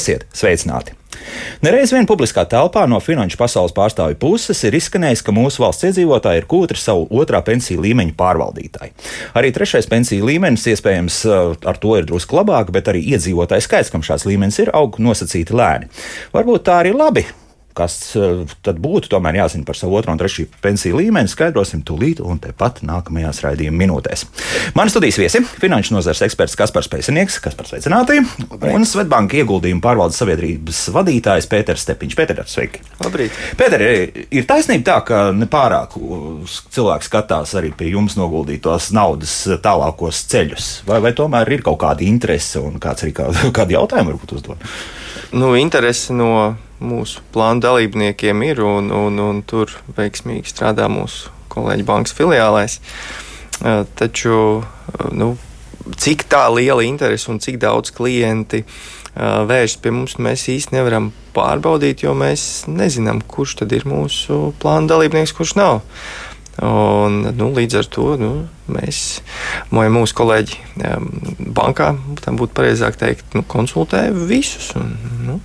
Esiet sveicināti! Nereiz vien publiskā telpā no finanšu pasaules pārstāvju puses ir izskanējis, ka mūsu valsts iedzīvotāji ir kūtri savu otrā pensiju līmeņa pārvaldītāji. Arī trešais pensiju līmenis iespējams ar to ir drusku labāk, bet arī iedzīvotāju skaits, kam šāds līmenis ir, aug nosacīti lēni. Varbūt tā arī labi, kas eh, tad būtu tomēr jāzina par savu otro un trešo pensiju līmeni, skaidrosim tūlīt un tepat nākamajās raidījuma minūtēs. Mani studijas viesi - finanšu nozares eksperts Kaspars Pēcinieks, kas par sveicināti, un Svetbanka ieguldījumu pārvaldes sabiedrības vadītājs Pēters Stepiņš. Pēter, sveiki! Labrīt! Pēter, ir taisnība tā, ka nepārāk cilvēki skatās arī pie jums noguldītos naudas tālākos ceļus, vai, vai tomēr ir kaut kāda interese un kāds arī kā, kādi jautājumi varbūt uzdod? Nu, interese no mūsu plānu dalībniekiem ir, un, un, un tur veiksmīgi strādā mūsu kolēģi bankas filiālēs. Taču, nu, cik tā liela interese un cik daudz klienti vēršas pie mums, mēs īsti nevaram pārbaudīt, jo mēs nezinām, kurš tad ir mūsu plāna dalībnieks, kurš nav. Un, nu, līdz ar to nu, mēs, mūsu kolēģi bankā, tam būtu pareizāk teikt, nu, konsultē visus. Un, nu,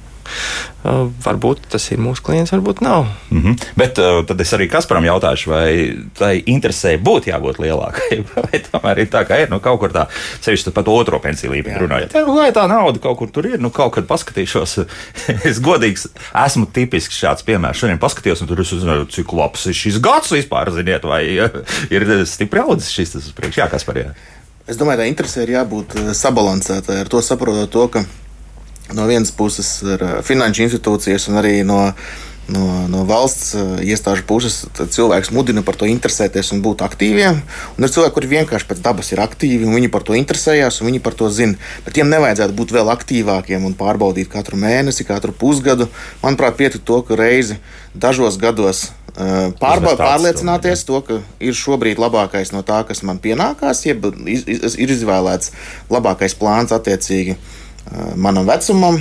Uh, varbūt tas ir mūsu klients, varbūt nav. Mm -hmm. Bet uh, tad es arī Kasparam jautāšu, vai tai interesē būtu jābūt lielākai, vai tomēr ir tā, ka ir nu, kaut kur tā, sevišķi pat otro pensiju līmeni runājot. Jā, lai tā nauda kaut kur tur ir, nu kaut kad paskatīšos. es godīgi esmu tipisks šāds piemērs. Šodien paskatījos, un tur es uzzināju, cik labs ir šis gads vispār, ziniet, vai ir stipri audzis šis tas uz priekšu. Jā, Kaspar, jā. Es domāju, tā interese ir jābūt uh, sabalansētai. Ar to saprotot to, ka no vienas puses ir eh, finanšu institūcijas un arī no, no, no valsts eh, iestāžu puses cilvēks mudina par to interesēties un būt aktīviem. Un ir cilvēki, kuri vienkārši pēc dabas ir aktīvi, un viņi par to interesējās, un viņi par to zina. Bet tiem nevajadzētu būt vēl aktīvākiem un pārbaudīt katru mēnesi, katru pusgadu. Manuprāt, pietiktu to, ka reizi dažos gados eh, Pārba, pārliecināties to, ka ir šobrīd labākais no tā, kas man pienākās, jeb ir izvēlēts labākais plāns attiecīgi manam vecumam,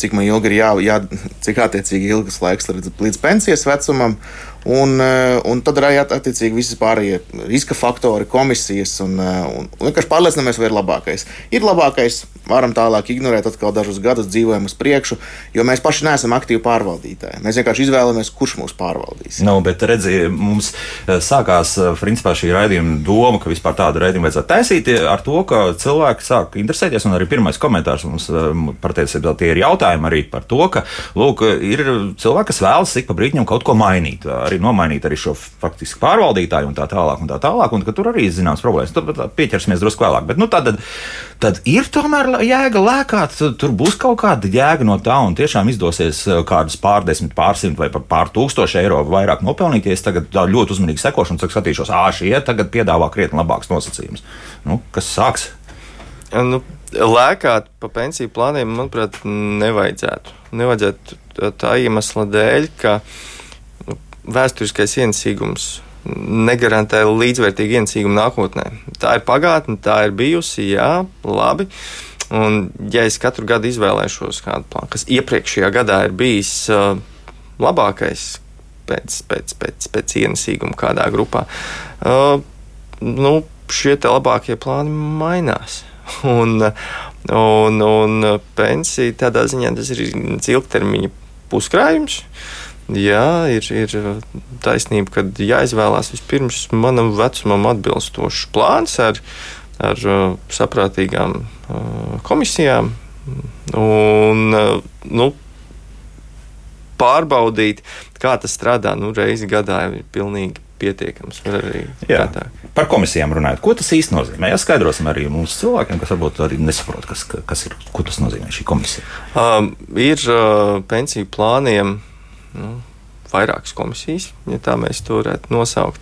cik man ilgi ir jā, jā cik attiecīgi ilgs laiks līdz, līdz pensijas vecumam. Un, un tad arī attiecīgi visi pārējie riska faktori, komisijas un, un, un vienkārši pārliecināmies, vai ir labākais. Ir labākais, varam tālāk ignorēt, atkal dažus gadus dzīvojam uz priekšu, jo mēs paši neesam aktīvi pārvaldītāji. Mēs vienkārši izvēlamies, kurš mūs pārvaldīs. Nu, bet redziet, mums eh, sākās eh, principā, šī raidījuma doma, ka vispār tādu raidījumu vajadzētu taisīt eh, ar to, ka cilvēki sāk interesēties. Un arī pirmais komentārs mums patiesībā tie ir jautājumi arī par to, ka lūk, ir cilvēki, kas vēlas ik pa brīdim kaut ko mainīt. Arī nomainīt arī šo faktiski pārvaldītāju un tā tālāk. Un tā tālāk un tur arī ir zināmas problēmas. Tur pieķersimies drusku vēlāk. Bet, nu, tad, tad ir tomēr jēga lēkāt, tur būs kaut kāda jēga no tā, un tiešām izdosies eh, kādus pārdesmit, pārsimt vai pār tūkstoši eiro vairāk nopelnīties. Tagad ļoti uzmanīgi sekošu un skatīšos, ah, šie tagad piedāvā krietni labākus nosacījumus. Nu, kas sāks? Nu, lēkāt pa pensiju plāniem, manuprāt, nevajadzētu. Nevajadzētu tā iemesla dēļ, ka nu, vēsturiskais ienesīgums negarantē līdzvērtīgu ienesīgumu nākotnē. Tā ir pagātne, tā ir bijusi, jā, labi. Un, ja es katru gadu izvēlēšos kādu plānu, kas iepriekšējā gadā ir bijis uh, labākais pēc, pēc, pēc, pēc ienesīguma kādā grupā, uh, nu, šie labākie plāni mainās. Un, un, un pensija tādā ziņā tas ir ilgtermiņa puskrājums. Jā, ir, ir taisnība, ka jāizvēlās vispirms manam vecumam atbilstošs plāns ar, ar uh, saprātīgām uh, komisijām. Un, uh, nu, pārbaudīt, kā tas strādā, nu, reizi gadā ir pilnīgi pietiekams. Par komisijām runājot, ko tas īsti nozīmē? Jā, skaidrosim arī mūsu cilvēkiem, kas varbūt arī nesaprot, kas, kas ir, ko tas nozīmē šī komisija. Um, ir uh, pensiju plāniem. Nu, vairākas komisijas, ja tā mēs to varētu nosaukt.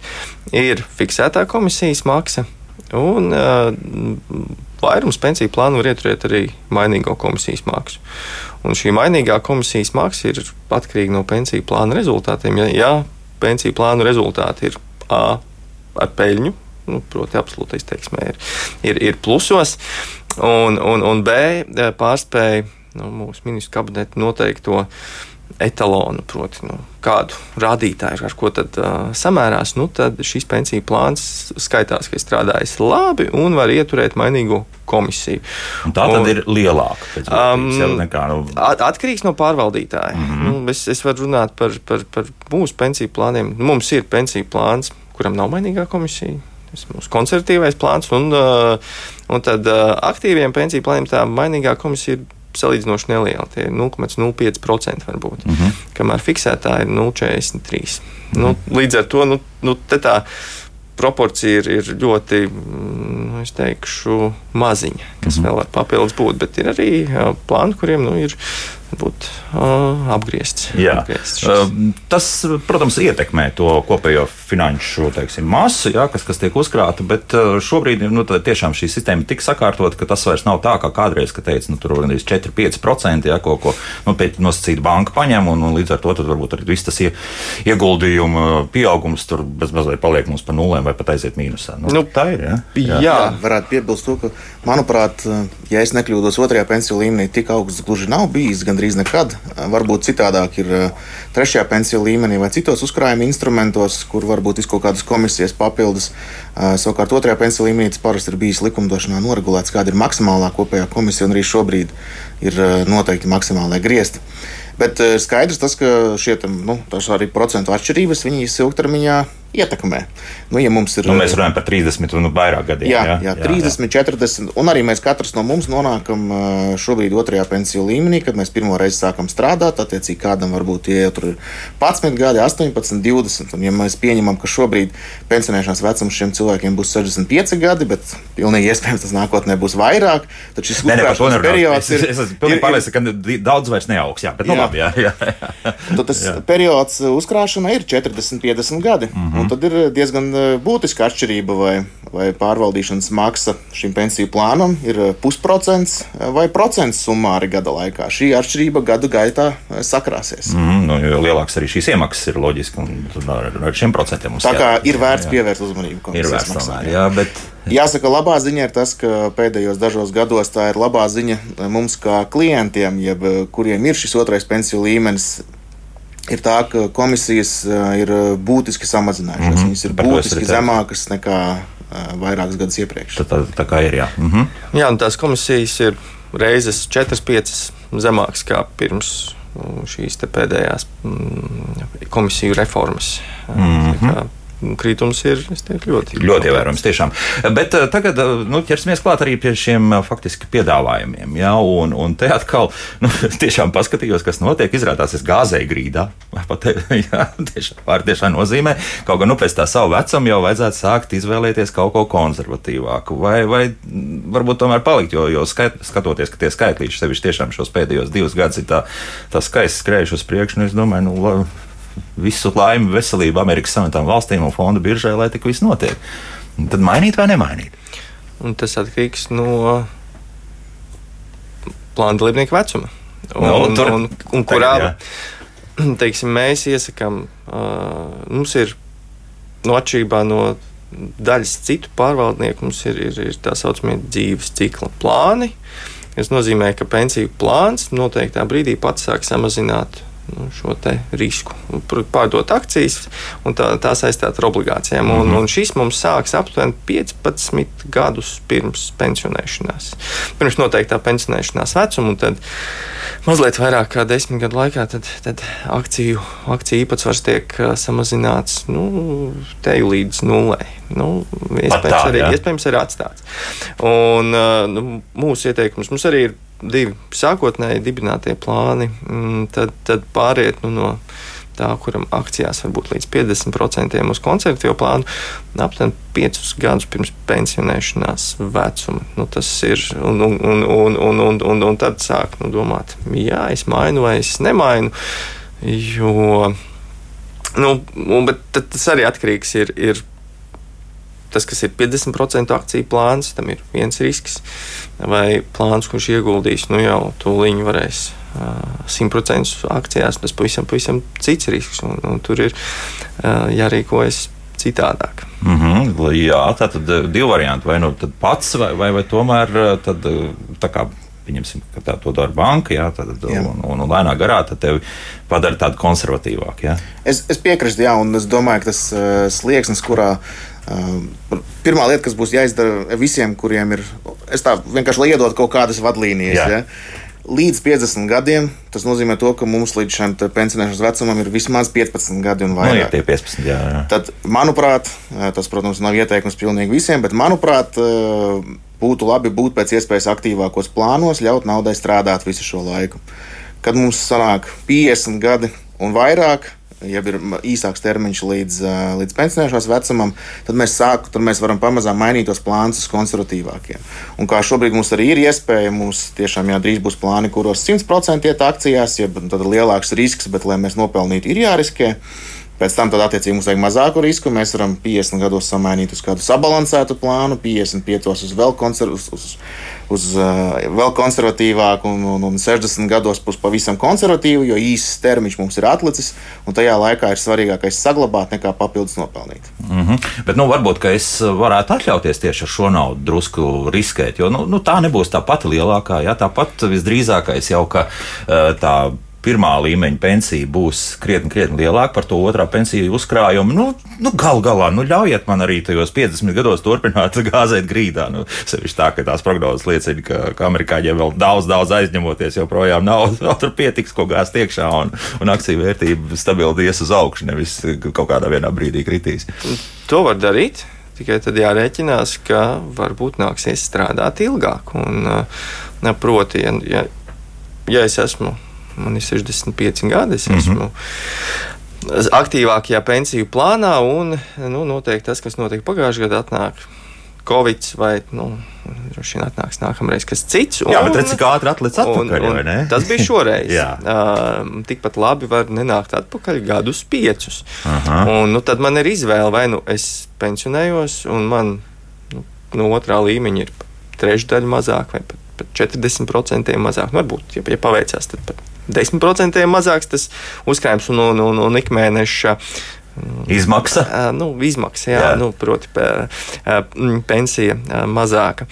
Ir fiksētā komisijas maksa, un uh, vairums pensiju plānu var ieturēt arī mainīgo komisijas maksu. Un šī mainīgā komisijas maksa ir atkarīga no pensiju plāna rezultātiem. Ja, ja pensiju plānu rezultāti ir A ar peļņu, nu, proti, absolūtais teiksmē ir, ir, ir plusos, un, un, un B pārspēja nu, mūsu ministru kabineta noteikto etalonu, proti, nu, kādu rādītāju, ar ko tad uh, samērās, nu, tad šis pensiju plāns skaitās, ka ir strādājis labi un var ieturēt mainīgu komisiju. Un tā tad un, ir lielāka. Um, nekā, nu... Atkarīgs no pārvaldītāja. Mm -hmm. nu, es, es varu runāt par, par, par mūsu pensiju plāniem. Nu, mums ir pensiju plāns, kuram nav mainīgā komisija. Tas ir mūsu konservatīvais plāns, un, uh, un tad uh, aktīviem pensiju plāniem tā mainīgā komisija ir salīdzinoši neliela. Tie ir 0,05% varbūt. Mm -hmm. Kamēr fiksētā ir 0,43%. Mm -hmm. nu, līdz ar to nu, nu, tā proporcija ir, ir ļoti, nu, teikšu, maziņa, kas mm -hmm. vēl var papildus būt. Bet ir arī plāni, kuriem nu, ir būt uh, apgriezts. Jā. apgriezts uh, tas, protams, ietekmē to kopējo finanšu teiksim, masu, jā, kas, kas tiek uzkrāta, bet šobrīd nu, tiešām šī sistēma ir tik sakārtota, ka tas vairs nav tā, kā kādreiz, ka teica, nu, tur ir 4-5%, jā, ko, ko nu, nosacīta banka paņem, un, un līdz ar to varbūt arī viss tas ie, ieguldījuma pieaugums tur bez mazliet paliek mums pa nulēm vai pat aiziet mīnusā. Nu, nu, tā ir. Jā, jā. jā, varētu piebilst to, ka, manuprāt, ja es nekļūdos otrajā pensiju līmenī, tik augsts gluži nav bijis. Gan gandrīz nekad. Varbūt citādāk ir eh, trešajā pensiju līmenī vai citos uzkrājuma instrumentos, kur varbūt ir kaut kādas komisijas papildus. Eh, savukārt otrajā pensiju līmenī tas parasti ir bijis likumdošanā noregulēts, kāda ir maksimālā kopējā komisija, un arī šobrīd ir eh, noteikti maksimālai griezti. Bet skaidrs tas, ka šie nu, arī procentu atšķirības viņas ilgtermiņā ietekmē. Nu, ja ir, nu, mēs runājam par 30 un vairāk gadiem. Jā, jā, jā, jā 30, jā. 40. Un arī mēs katrs no mums nonākam šobrīd otrajā pensiju līmenī, kad mēs pirmo reizi sākam strādāt. Attiecīgi, kādam varbūt tie jau ir 11 gadi, 18, 20. Un, ja mēs pieņemam, ka šobrīd pensionēšanās vecums šiem cilvēkiem būs 65 gadi, bet pilnīgi iespējams tas nākotnē būs vairāk, tad šis uzkrāšanas periods ir. Es, es esmu pilnīgi pārliecināts, ka daudz vairs neaugs. Jā, bet nu, jā. labi. Jā, jā, jā. Tad tas jā. periods uzkrāšanai ir 40, 50 gadi. Mm -hmm. Un tad ir diezgan eh, būtiska atšķirība, vai, vai pārvaldīšanas maksa šim pensiju plānam ir eh, pusprocents eh, vai procents summāri gada laikā. Šī atšķirība gadu gaitā sakrāsies. Mm, -hmm, nu, jo lielākas arī šīs iemaksas ir loģiski, un ar, šiem procentiem mums tā kā jā, ir vērts jā. pievērst uzmanību. Ir vērts tomēr, jā, bet. Jāsaka, labā ziņa ir tas, ka pēdējos dažos gados tā ir labā ziņa mums kā klientiem, jeb kuriem ir šis otrais pensiju līmenis ir tā, ka komisijas ir būtiski samazinājušās. Mm -hmm. Viņas ir Par būtiski zemākas nekā vairākus gadus iepriekš. Tā, tā, tā kā ir, jā. Mm -hmm. Jā, un tās komisijas ir reizes 4-5 zemākas kā pirms šīs pēdējās mm, komisiju reformas. Mm -hmm kritums ir teiktu, ļoti, ļoti ievērojams. Tiešām. Bet uh, tagad uh, nu, ķersimies klāt arī pie šiem uh, faktiski piedāvājumiem. Ja? Un, un te atkal nu, tiešām paskatījos, kas notiek. Izrādās, es gāzēju grīdā. Pat, ja, tiešām, tiešām nozīmē, kaut gan nu, pēc tā savu vecumu jau vajadzētu sākt izvēlēties kaut ko konservatīvāku. Vai, vai varbūt tomēr palikt, jo, jo skait, skatoties, ka tie skaitlīši sevišķi tiešām šos pēdējos divus gadus ir tā, tā skaisti skrējuši uz priekšu, nu, es domāju, nu, visu laimi, veselību Amerikas Savienotām valstīm un fondu biržai, lai tik viss notiek. Un tad mainīt vai nemainīt? Un tas atkarīgs no plāna dalībnieka vecuma. Un, no, un, tur, un, un kurā teiksim, mēs iesakām, uh, mums ir no atšķirībā no daļas citu pārvaldnieku, mums ir, ir, ir tā saucamie dzīves cikla plāni. Tas nozīmē, ka pensiju plāns noteiktā brīdī pats sāk samazināt nu, šo risku. Pārdot akcijas un tā, tā saistīt ar obligācijām. Mm -hmm. un, mhm. un šis mums sāks aptuveni 15 gadus pirms pensionēšanās. Pirms noteiktā pensionēšanās vecuma, un tad mazliet vairāk kā desmit gadu laikā tad, tad akciju, akciju īpatsvars tiek samazināts nu, teju līdz nulē. Nu, iespējams, tā, arī, jā. iespējams, arī atstāts. Un, nu, mūsu ieteikums mums arī ir divi sākotnēji dibinātie plāni, mm, tad, tad pāriet nu, no tā, kuram akcijās var būt līdz 50% uz koncertīvo plānu, aptuveni 5 gadus pirms pensionēšanās vecuma. Nu, tas ir, un, un, un, un, un, un, un, un tad sāk nu, domāt, jā, es mainu vai es nemainu, jo, nu, bet tas arī atkarīgs ir, ir tas, kas ir 50% akciju plāns, tam ir viens risks. Vai plāns, kurš ieguldīs, nu jau tūlīt varēs. 100% akcijās tas pavisam, pavisam cits risks, un, un tur ir jārīkojas citādāk. Mm -hmm, jā, tā tad divi varianti. Vai nu pats, vai, vai, vai tomēr tad, tā kā pieņemsim, ka tā to dara banka, jā, tad, jā. Un, un, un lēnā garā tevi padara tādu konservatīvāku. Es, es piekrītu, jā, un es domāju, ka tas uh, slieksnis, kurā pirmā lieta, kas būs jāizdara visiem, kuriem ir, es tā vienkārši lai iedod kaut kādas vadlīnijas. Jā. Jā. Līdz 50 gadiem tas nozīmē, to, ka mums līdz šim pensionēšanas vecumam ir vismaz 15 gadi un vairāk. Nu, ja 15, jā, jā. Tad, manuprāt, tas, protams, nav ieteikums pilnīgi visiem, bet, manuprāt, būtu labi būt pēc iespējas aktīvākos plānos, ļaut naudai strādāt visu šo laiku. Kad mums sanāk 50 gadi un vairāk, ja ir īsāks termiņš līdz, līdz pensionēšanās vecumam, tad mēs, sāku, tad mēs varam pamazām mainīt tos plānus uz konservatīvākiem. Un kā šobrīd mums arī ir iespēja, mums tiešām jā, drīz būs plāni, kuros 100% iet akcijās, ja tad ir lielāks risks, bet lai mēs nopelnītu, ir jāriskē. Pēc tam, tad, attiecīgi, mums vajag mazāku risku. Mēs varam 50 gados samainīt uz kādu sabalansētu plānu, 55 uz vēl, konser uz, uz, uz uh, vēl konservatīvāku, un, un, un 60 gados būs pavisam konservatīvu, jo īsts termiņš mums ir atlicis, un tajā laikā ir svarīgākais saglabāt nekā papildus nopelnīt. Mm -hmm. Bet nu, varbūt es varētu atļauties tieši ar šo naudu drusku riskēt, jo nu, nu, tā nebūs tā pati lielākā. Jā, tāpat visdrīzākais jau ka uh, tā pirmā līmeņa pensija būs krietni, krietni lielāka par to otrā pensiju uzkrājumu. Nu, nu, Galu galā, nu, ļaujiet man arī tajos 50 gados turpināt gāzēt grīdā. Nu, sevišķi tā, ka tās prognozes liecina, ka, ka amerikāņiem vēl daudz, daudz aizņemoties, joprojām nav, vēl tur pietiks, ko gāzt iekšā, un, un akciju vērtība stabili ies uz augšu, nevis kaut kādā vienā brīdī kritīs. To var darīt. Tikai tad jārēķinās, ka varbūt nāksies strādāt ilgāk. Un, proti, ja, ja es esmu man ir 65 gadi. Es mm -hmm. esmu aktīvākajā pensiju plānā, un nu, noteikti tas, kas notika pagājušajā gadā, atnāk. Covid vai nu, droši vien atnāks nākamreiz kas cits. Un, Jā, bet cik ātri atlicis atpakaļ? Un, un tas bija šoreiz. uh, tikpat labi var nenākt atpakaļ gadus piecus. Aha. Un, nu, tad man ir izvēle, vai nu es pensionējos, un man nu, no otrā līmeņa ir trešdaļa mazāk, vai pat, pat 40% mazāk. Nu, varbūt, ja, ja paveicās, tad pat 10% mazāks tas uzkrājums un, un, un, un ikmēneša. Izmaksa? Nu, izmaksa, jā, jā. Nu, proti, pensija mazāka.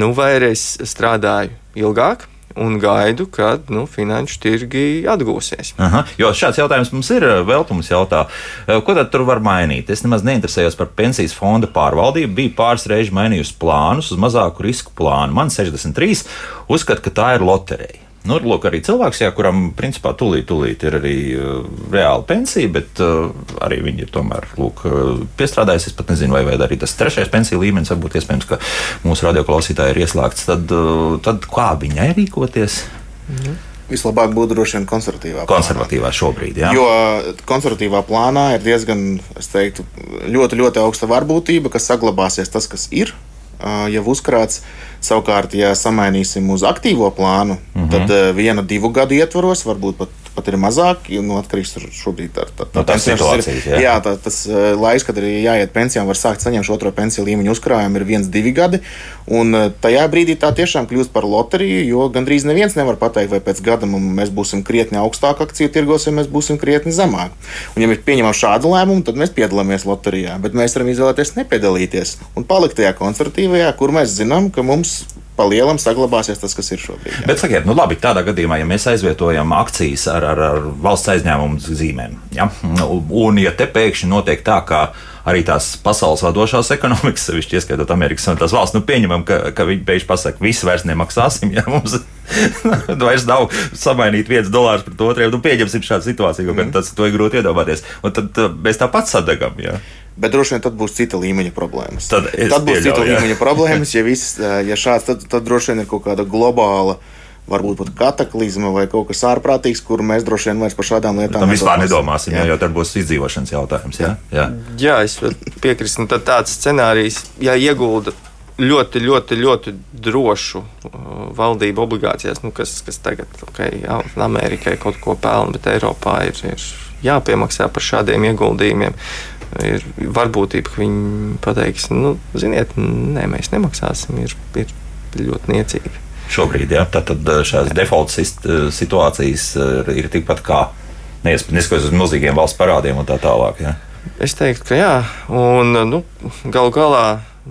Nu, vai arī es strādāju ilgāk, un gaidu, kad nu, finanšu tirgi atgūsies. Aha, jo šāds jautājums mums ir. Veltums jautā, ko tad tur var mainīt? Es nemaz neinteresējos par pensijas fonda pārvaldību. Biju pāris reizes mainījusi plānus uz mazāku risku plānu. Man 63 uzskata, ka tā ir loterija. Nu, lūk, arī cilvēks, jā, kuram principā tūlīt, tūlīt ir arī uh, reāla pensija, bet uh, arī viņi ir tomēr lūk, uh, piestrādājis. Es pat nezinu, vai, vai arī tas trešais pensiju līmenis varbūt iespējams, ka mūsu radioklausītāji ir ieslēgts. Tad, uh, tad kā viņai rīkoties? Mhm. Vislabāk būtu droši vien konservatīvā. Konservatīvā plānā. šobrīd, jā. Jo konservatīvā plānā ir diezgan, es teiktu, ļoti, ļoti augsta varbūtība, ka saglabāsies tas, kas ir jau uzkrāts. Savukārt, ja samainīsim uz aktīvo plānu, mm -hmm. tad vienu, divu gadu ietvaros, varbūt pat pat ir mazāk, nu, atkarīgs no šobrīd tā, tā, no tās situācijas. Ir, jā, jā tā, tas uh, laiks, kad ir jāiet pensijā, var sākt saņemt šo otro pensiju līmeņu uzkrājumu, ir viens, divi gadi. Un uh, tajā brīdī tā tiešām kļūst par loteriju, jo gandrīz neviens nevar pateikt, vai pēc gada mēs būsim krietni augstāk akciju tirgos, vai mēs būsim krietni zemāk. Un, ja mēs pieņemam šādu lēmumu, tad mēs piedalāmies loterijā, bet mēs varam izvēlēties nepiedalīties un palikt tajā konservatīvajā, kur mēs zinām, ka mums palielam saglabāsies tas, kas ir šobrīd. Jā. Bet sakiet, nu labi, tādā gadījumā, ja mēs aizvietojam akcijas ar, ar, ar valsts aizņēmumu zīmēm, ja? un ja te pēkšņi notiek tā, ka arī tās pasaules vadošās ekonomikas, sevišķi ieskaitot Amerikas un tās valsts, nu pieņemam, ka, ka viņi pēkšņi pasaka, visi vairs nemaksāsim, ja mums vairs nav samainīt viens dolārs pret otriem, nu pieņemsim šādu situāciju, mm. tas to ir grūti iedomāties. Un tad mēs tāpat sadegam. Ja? Bet droši vien tad būs cita līmeņa problēmas. Tad, tad būs pieļauju, cita jā. līmeņa problēmas. Ja, viss, ja šāds, tad, tad droši vien ir kaut kāda globāla. Varbūt pat kataklizma vai kaut kas ārprātīgs, kur mēs droši vien vairs par šādām lietām vispār nedomāsim. Jā. Jo tad būs izdzīvošanas jautājums. Jā, jā. jā es piekrītu. Tad tāds scenārijs, ja iegulda ļoti, ļoti, ļoti drošu uh, valdību obligācijās, nu, kas, kas tagad okay, jā, Amerikai kaut ko pelna, bet Eiropā ir, ir jāpiemaksā par šādiem ieguldījumiem ir varbūtība, ka viņi pateiks, nu, ziniet, nē, mēs nemaksāsim, ir, ir ļoti niecīgi. Šobrīd, jā, tad, tad eh, šās default eh, situācijas eh, ir tikpat kā neskatoties uz milzīgiem valsts parādiem un tā tālāk. Jā. Es teiktu, ka jā, un nu, galu galā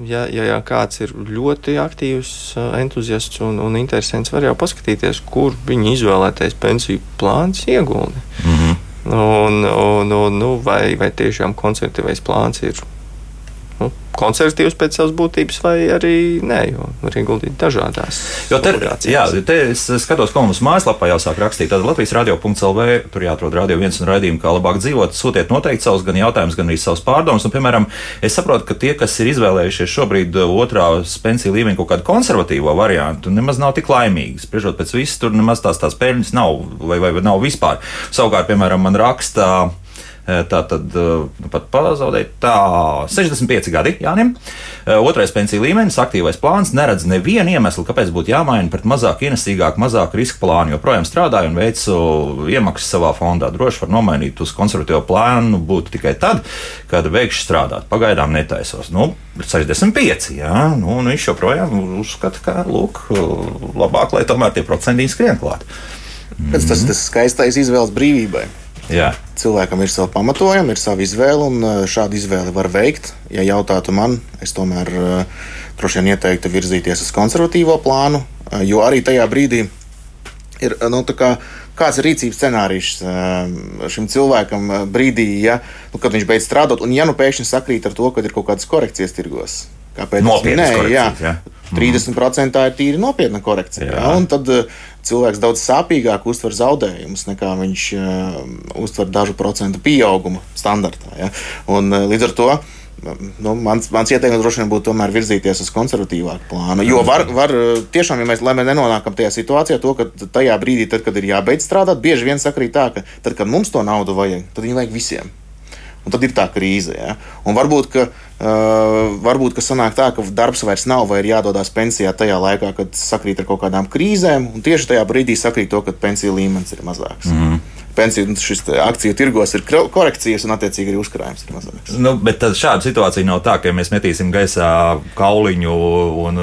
Ja, ja, ja kāds ir ļoti aktīvs, entuziasts un, un interesants, var jau paskatīties, kur viņa izvēlētais pensiju plāns iegulda. Mm. Un, un, un, nu, vai, vai tiešām konservatīvais plāns ir nu, konservatīvs pēc savas būtības, vai arī nē, jo var ieguldīt dažādās obligācijās. Jā, te es skatos, ko mums mājaslapā jau sāk rakstīt. Tad Latvijas radio.clv tur jāatrod radio viens un raidījumu, kā labāk dzīvot. Sūtiet noteikti savus gan jautājumus, gan arī savus pārdomus. Un, piemēram, es saprotu, ka tie, kas ir izvēlējušies šobrīd otrā pensiju līmeņa kaut kādu konservatīvo variantu, nemaz nav tik laimīgi. Spriežot pēc visu, tur nemaz tās, tās peļņas nav vai, vai, vai nav vispār. Savukārt, piemēram, man raksta tā tad eh, nu, pat pazaudēt. Tā 65 gadi Jānim. Eh, otrais pensiju līmenis, aktīvais plāns, neredz nevienu iemeslu, kāpēc būtu jāmaina pret mazāk ienesīgāku, mazāku riska plānu. Joprojām strādāju un veicu iemaksas savā fondā. Droši var nomainīt uz konservatīvo plānu būtu tikai tad, kad beigšu strādāt. Pagaidām netaisos. Nu, 65, jā, nu, un viņš joprojām uzskata, ka, lūk, labāk, lai tomēr tie procenti skrien klāt. Tas, tas, tas skaistais izvēles brīvībai. Jā. Cilvēkam ir sava pamatojuma, ir sava izvēle, un šādu izvēli var veikt. Ja jautātu man, es tomēr droši vien ieteiktu virzīties uz konservatīvo plānu, jo arī tajā brīdī ir nu, kā, kāds ir rīcības scenārijs šim cilvēkam brīdī, ja, nu, kad viņš beidz strādāt, un ja nu pēkšņi sakrīt ar to, ka ir kaut kādas korekcijas tirgos. Kāpēc? Nopietnas jā, jā. 30% tā ir tīri nopietna korekcija. Jā. Jā, un tad uh, cilvēks daudz sāpīgāk uztver zaudējumus nekā viņš uh, uztver dažu procentu pieaugumu standartā. Ja? Un, uh, līdz ar to nu, mans, mans ieteikums droši vien būtu tomēr virzīties uz konservatīvāku plānu. Jo var, var tiešām, ja mēs, mēs nenonākam tajā situācijā, to, ka tajā brīdī, tad, kad ir jābeidz strādāt, bieži vien sakrīt tā, ka tad, kad mums to naudu vajag, tad viņi vajag visiem. Un tad ir tā krīze. Ja? Un varbūt, ka, uh, varbūt, ka sanāk tā, ka darbs vairs nav, vai ir jādodas pensijā tajā laikā, kad sakrīt ar kaut kādām krīzēm, un tieši tajā brīdī sakrīt to, ka pensiju līmenis ir mazāks. Mm -hmm pensiju šis akciju tirgos ir korekcijas un, attiecīgi, arī uzkrājums ir mazāks. Nu, bet šāda situācija nav tā, ka mēs metīsim gaisā kauliņu un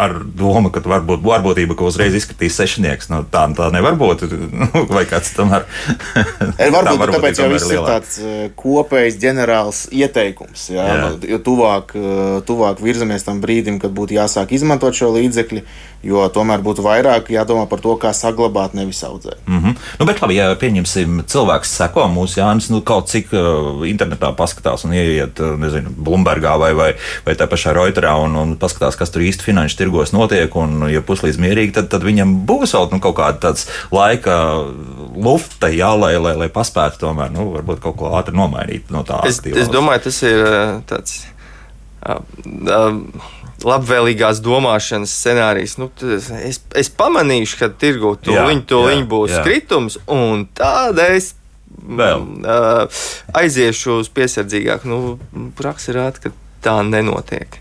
ar domu, ka varbūt varbūtība, ka uzreiz izskatīs sešnieks. Nu, tā, tā nevar būt. Nu, vai kāds tomēr. varbūt tā varbūt tāpēc jau viss ir tāds kopējs ģenerāls ieteikums. Jā, jā. Jo tuvāk, tuvāk virzamies tam brīdim, kad būtu jāsāk izmantot šo līdzekļu, jo tomēr būtu vairāk jādomā par to, kā saglabāt, nevis audzēt. Mm -hmm. nu, bet labi, ja pieņem pieņemsim, cilvēks seko mūsu Jānis, nu, kaut cik uh, internetā paskatās un ieiet, uh, nezinu, Blumbergā vai, vai, vai tā pašā Reuterā un, un paskatās, kas tur īsti finanšu tirgos notiek, un, ja puslīdz mierīgi, tad, tad viņam būs vēl nu, kaut kāda tāds laika lufta, jā, lai, lai, lai paspētu tomēr, nu, varbūt kaut ko ātri nomainīt no tā. Es, es domāju, tas ir uh, tāds. Uh, uh, labvēlīgās domāšanas scenārijs. Nu, es, es pamanīšu, ka tirgu tuliņ, tuliņ būs jā. kritums, un tādā es Vēl. Uh, aiziešu uz piesardzīgāku. Nu, Praksa rāda, ka tā nenotiek.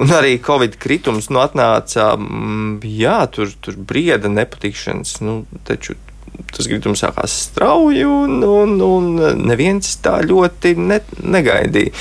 Un arī Covid kritums nu, atnāca, jā, tur, tur brieda nepatikšanas. Nu, taču tas kritums sākās strauji, un, un, un neviens tā ļoti ne, negaidīja.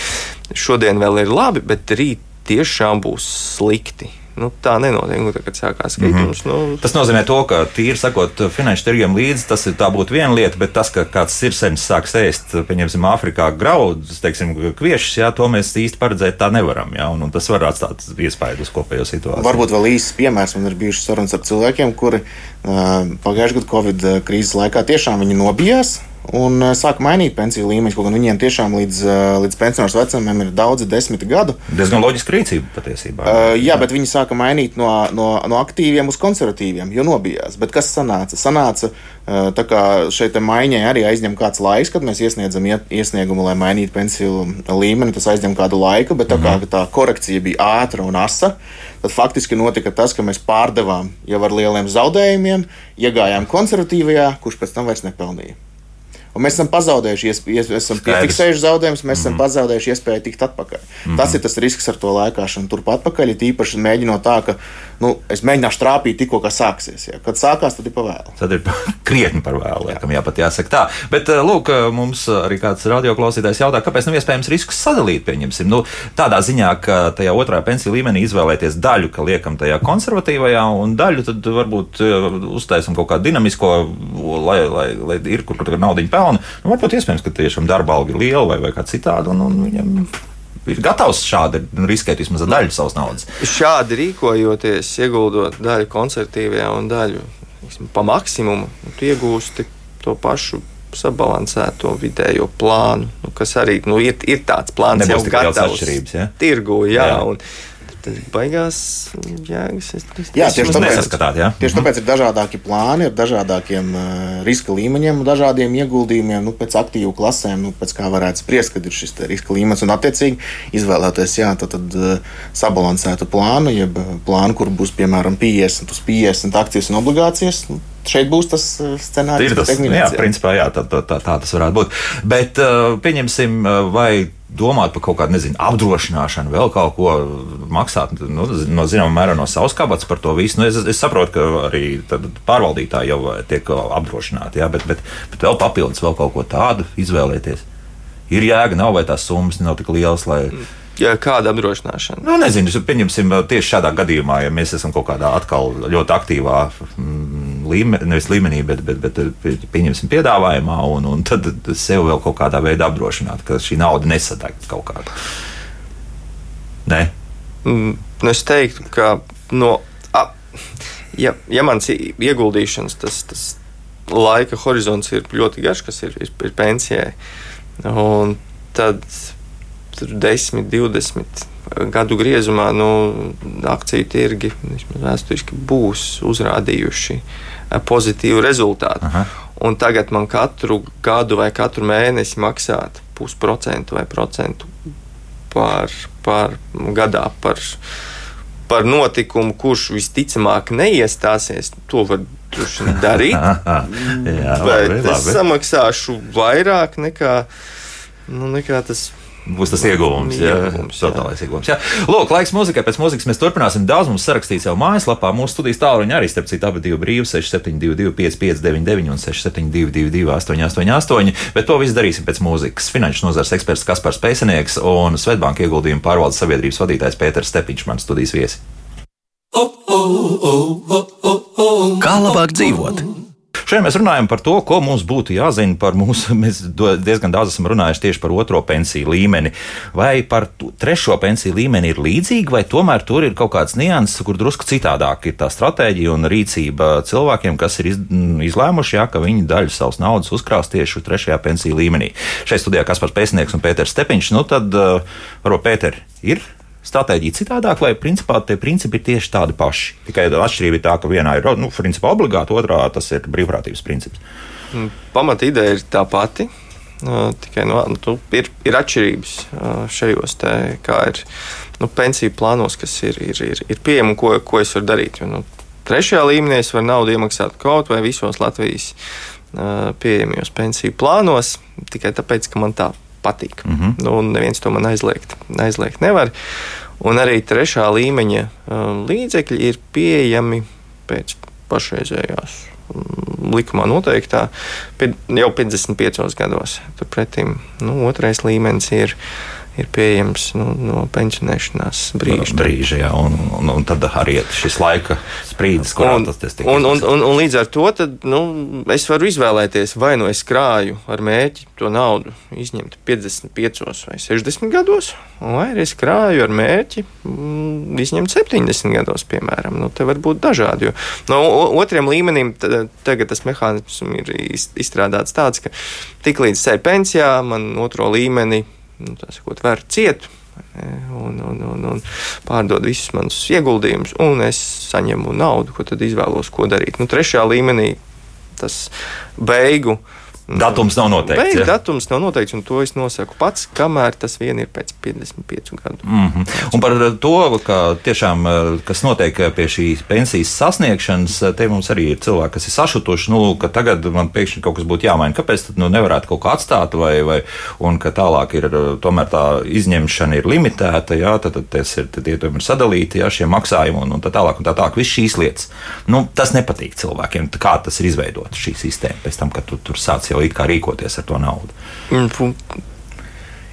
Šodien vēl ir labi, bet rīt tiešām būs slikti. Nu, tā nenotiek, nu, kad sākās kritums. Mm -hmm. nu, tas nozīmē, to, ka tīri sakot, finanšu tirgiem līdzi tas ir, būtu viena lieta, bet tas, ka kāds sirdsēns sāks ēst, pieņemsim, Āfrikā graudus, teiksim, kviešus, jā, to mēs īsti paredzēt tā nevaram. Jā, un, un tas var atstāt iespēju uz kopējo situāciju. Varbūt vēl īsts piemērs man ir bijušas sarunas ar cilvēkiem, kuri uh, pagājušajā gadu Covid krīzes laikā tiešām viņi nobijās un eh, sāk mainīt pensiju līmeņus. Kaut gan viņiem tiešām līdz, eh, līdz pensionārs vecumam ir daudzi desmit gadu. Diezgan loģiska rīcība patiesībā. Uh, jā, bet viņi sāka mainīt no, no, no aktīviem uz konservatīviem, jo nobijās. Bet kas sanāca? Sanāca, uh, tā kā šeit maiņai arī aizņem kāds laiks, kad mēs iesniedzam iesniegumu, lai mainītu pensiju līmeni. Tas aizņem kādu laiku, bet tā kā mm -hmm. tā korekcija bija ātra un asa, tad faktiski notika tas, ka mēs pārdevām jau ar lieliem zaudējumiem, iegājām konservatīvajā, kurš pēc tam vairs nepelnīja. Un mēs esam pazaudējuši, mēs esam piefiksējuši zaudējumus, mēs mm esam mhm. pazaudējuši iespēju tikt atpakaļ. Mm. Tas ir tas risks ar to lēkāšanu turp atpakaļ, it īpaši mēģinot tā, ka nu, es mēģināšu trāpīt tikko, kas sāksies. Ja. Kad sākās, tad ir par vēlu. Tad ir krietni par vēlu, laikam, jā, pat jāsaka tā. Bet, eh, lūk, eh, mums arī kāds radioklausītājs jautā, kāpēc nav iespējams riskus sadalīt, pieņemsim, nu, tādā ziņā, ka tajā otrā pensiju līmenī izvēlēties daļu, ka liekam tajā konservatīvajā, un daļu tad varbūt eh, uztaisam kaut kādu dinamisko, lai, lai, lai ir kur, kur naudiņa pelna. Nu, varbūt iespējams, ka tiešām darba alga ir liela vai, vai kā citādi, un, un viņam ir gatavs šādi riskēt vismaz daļu savas naudas. Šādi rīkojoties, ieguldot daļu koncertīvajā un daļu tiksim, pa maksimumu, tu iegūsti to pašu sabalansēto vidējo plānu, nu, kas arī nu, ir, ir tāds plāns, Nebūs jau liels gatavs ja? tirgu. Jā, Jā. Un, tad beigās jēgas. Es, es, Jā, tieši tāpēc- jā. Tieši tāpēc ir dažādāki plāni, ar dažādākiem uh, riska līmeņiem dažādiem ieguldījumiem, nu, pēc aktīvu klasēm, nu, pēc kā varētu spriest, kad ir šis riska līmenis. Un, attiecīgi, izvēlēties jā, tad, tad, uh, sabalansētu plānu, jeb plānu, kur būs piemēram 50 uz 50 akcijas un obligācijas. Nu, Šeit būs tas scenārijs, Ir tas, jā, principā, jā, tā, tā, tā, tā tas varētu būt. Bet uh, pieņemsim, vai domāt par kaut kādu, nezinu, apdrošināšanu, vēl kaut ko maksāt nu, no zināmā mērā no savas kabatas par to visu. Nu, es, es saprotu, ka arī pārvaldītāji jau tiek apdrošināti, jā, bet, bet, bet vēl papildus vēl kaut ko tādu izvēlēties. Ir jēga, nav vai tās summas nav tik lielas, lai. Jā, kāda apdrošināšana? Nu, nezinu, pieņemsim tieši šādā gadījumā, ja mēs esam kaut kādā atkal ļoti aktīvā mm, līmenī, nevis līmenī, bet, bet, bet pie- pieņemsim piedāvājumā, un, un tad sev vēl kaut kādā veidā apdrošināt, ka šī nauda nesadeg kaut kādā. Nē, Mm, Es teiktu, ka no, a, ja, ja mans ieguldīšanas tas, tas laika horizonts ir ļoti garš, kas ir, ir, ir pensijai, un tad tur 10, 20 gadu griezumā nu, akciju tirgi vismaz vēsturiski būs uzrādījuši pozitīvu rezultātu. Aha. Un tagad man katru gadu vai katru mēnesi maksāt pusprocentu vai procentu par, par gadā par, par notikumu, kurš visticamāk neiestāsies. To var darīt. jā, bet labi, es labi. samaksāšu vairāk nekā, nu, nekā tas. Būs tas ieguvums, jā, Ieguvums, jā. totālais ieguvums. Jā. Lūk, laiks muzikai. Pēc mūzikas mēs turpināsim. Daudz mums sarakstīts jau mājaslapā. Mūsu studijas tālruņa arī, starp citu, abi divi brīvi - 6722, 559, un 6722, 888. Bet to visu darīsim pēc mūzikas. Finanšu nozares eksperts Kaspars Pēcenieks un Svetbanka ieguldījuma pārvaldes sabiedrības vadītājs Pēters Stepiņš, mans studijas viesis. Kā labāk dzīvot? Šodien mēs runājam par to, ko mums būtu jāzina par mūsu. Mēs diezgan daudz esam runājuši tieši par otro pensiju līmeni. Vai par trešo pensiju līmeni ir līdzīgi, vai tomēr tur ir kaut kāds nianses, kur drusku citādāk ir tā stratēģija un rīcība cilvēkiem, kas ir iz, izlēmuši, jā, ka viņi daļu savas naudas uzkrās tieši trešajā pensiju līmenī. Šeit studijā Kaspars Pēcnieks un Pēters Stepiņš. Nu tad, uh, varbūt Pēter, ir stratēģija citādāk, vai principā tie principi ir tieši tādi paši. Tikai atšķirība ir tā, ka vienā ir nu, principā obligāti, otrā tas ir brīvprātības princips. Pamata ideja ir tā pati. Uh, tikai nu, tu- ir, ir atšķirības uh, šajos, te, kā ir nu, pensiju plānos, kas ir, ir, ir, ir pieejami un ko, ko es varu darīt. Jo, nu, trešajā līmenī es varu naudu iemaksāt kaut vai visos Latvijas uh, pieejamajos pensiju plānos, tikai tāpēc, ka man tā patīk. Mm -hmm. nu, neviens to man aizliegt, aizliegt nevar. Un arī trešā līmeņa uh, līdzekļi ir pieejami pēc pašreizējās mm, likumā noteiktā jau 55 gados. Turpretī nu, otrais līmenis ir, ir pieejams nu, no pensionēšanās brīža. brīža, jā, un, un, un tad arī šis laika sprīdis, kurā Un, tas, tiek un, un, un, un līdz ar to tad, nu, es varu izvēlēties, vai nu es krāju ar mērķi to naudu izņemt 55 vai 60 gados, vai arī es krāju ar mērķi mm, izņemt 70 gados, piemēram. Nu, te var būt dažādi. Jo, no otriem līmenim ta- tagad tas mehānisms ir iz- izstrādāts tāds, ka tiklīdz ceļ pensijā, man otro līmeni nu, sakot, var ciet. Un, un, un, un pārdod visus manus ieguldījumus, un es saņemu naudu, ko tad izvēlos, ko darīt. Nu, trešajā līmenī tas beigu. Datums nav noteikts, Beigu ja? datums nav noteikts, un to es nosaku pats, kamēr tas vien ir pēc 55 gadu. Mm -hmm. Un par to, ka tiešām, eh, kas notiek pie šīs pensijas sasniegšanas, eh, te mums arī ir cilvēki, kas ir sašutuši, nu, ka tagad man pēkšņi kaut kas būtu jāmaina. Kāpēc tad nu, nevarētu kaut kā atstāt, vai, vai un ka tālāk ir eh, tomēr tā izņemšana ir limitēta, jā, tad, tad tas ir, tad tie tomēr ir sadalīti, jā, šie maksājumi un, un tā tālāk, un tā tālāk. Viss šīs lietas. Nu, tas nepatīk cilvēkiem, kā tas ir izveidots, šī sistēma, pēc tam, kad tu tur sāc jau it kā rīkoties ar to naudu. Pu-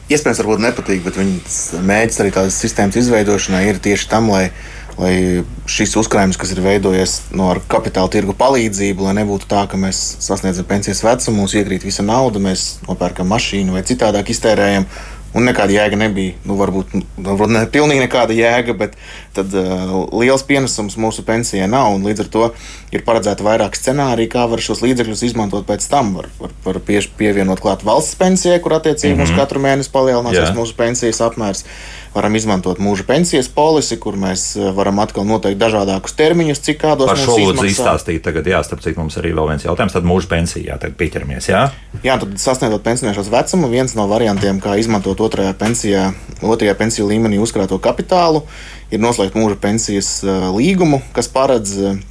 Iespējams, varbūt nepatīk, bet viņas mēģinās arī tādas sistēmas izveidošanai ir tieši tam, lai, lai šis uzkrājums, kas ir veidojies no ar kapitāla tirgu palīdzību, lai nebūtu tā, ka mēs sasniedzam pensijas vecumu, mums iekrīt visa nauda, mēs nopērkam mašīnu vai citādāk iztērējam. Un nekāda jēga nebija. Nu, varbūt, varbūt ne pilnīgi nekāda jēga, bet tad uh, liels pienesums mūsu pensijai nav. Līdz ar to ir paredzēta vairāk scenāriju, kā var šos līdzekļus izmantot pēc tam. Var, var, var pie, pievienot klāt valsts pensijai, kur attiecīgi mm -hmm. mums katru mēnesi palielināsies mūsu pensijas apmērs varam izmantot mūža pensijas polisi, kur mēs eh, varam atkal noteikt dažādākus termiņus, cik kādos Par šo lūdzu izstāstīt. Tagad, jā, starp citu, mums arī vēl viens jautājums. Tad mūža pensijā tad pieķeramies. Jā, jā tad sasniedzot pensionēšanas vecumu, viens no variantiem, kā izmantot otrajā pensijā, otrajā pensiju līmenī uzkrāto kapitālu, ir noslēgt mūža pensijas eh, līgumu, kas paredz eh,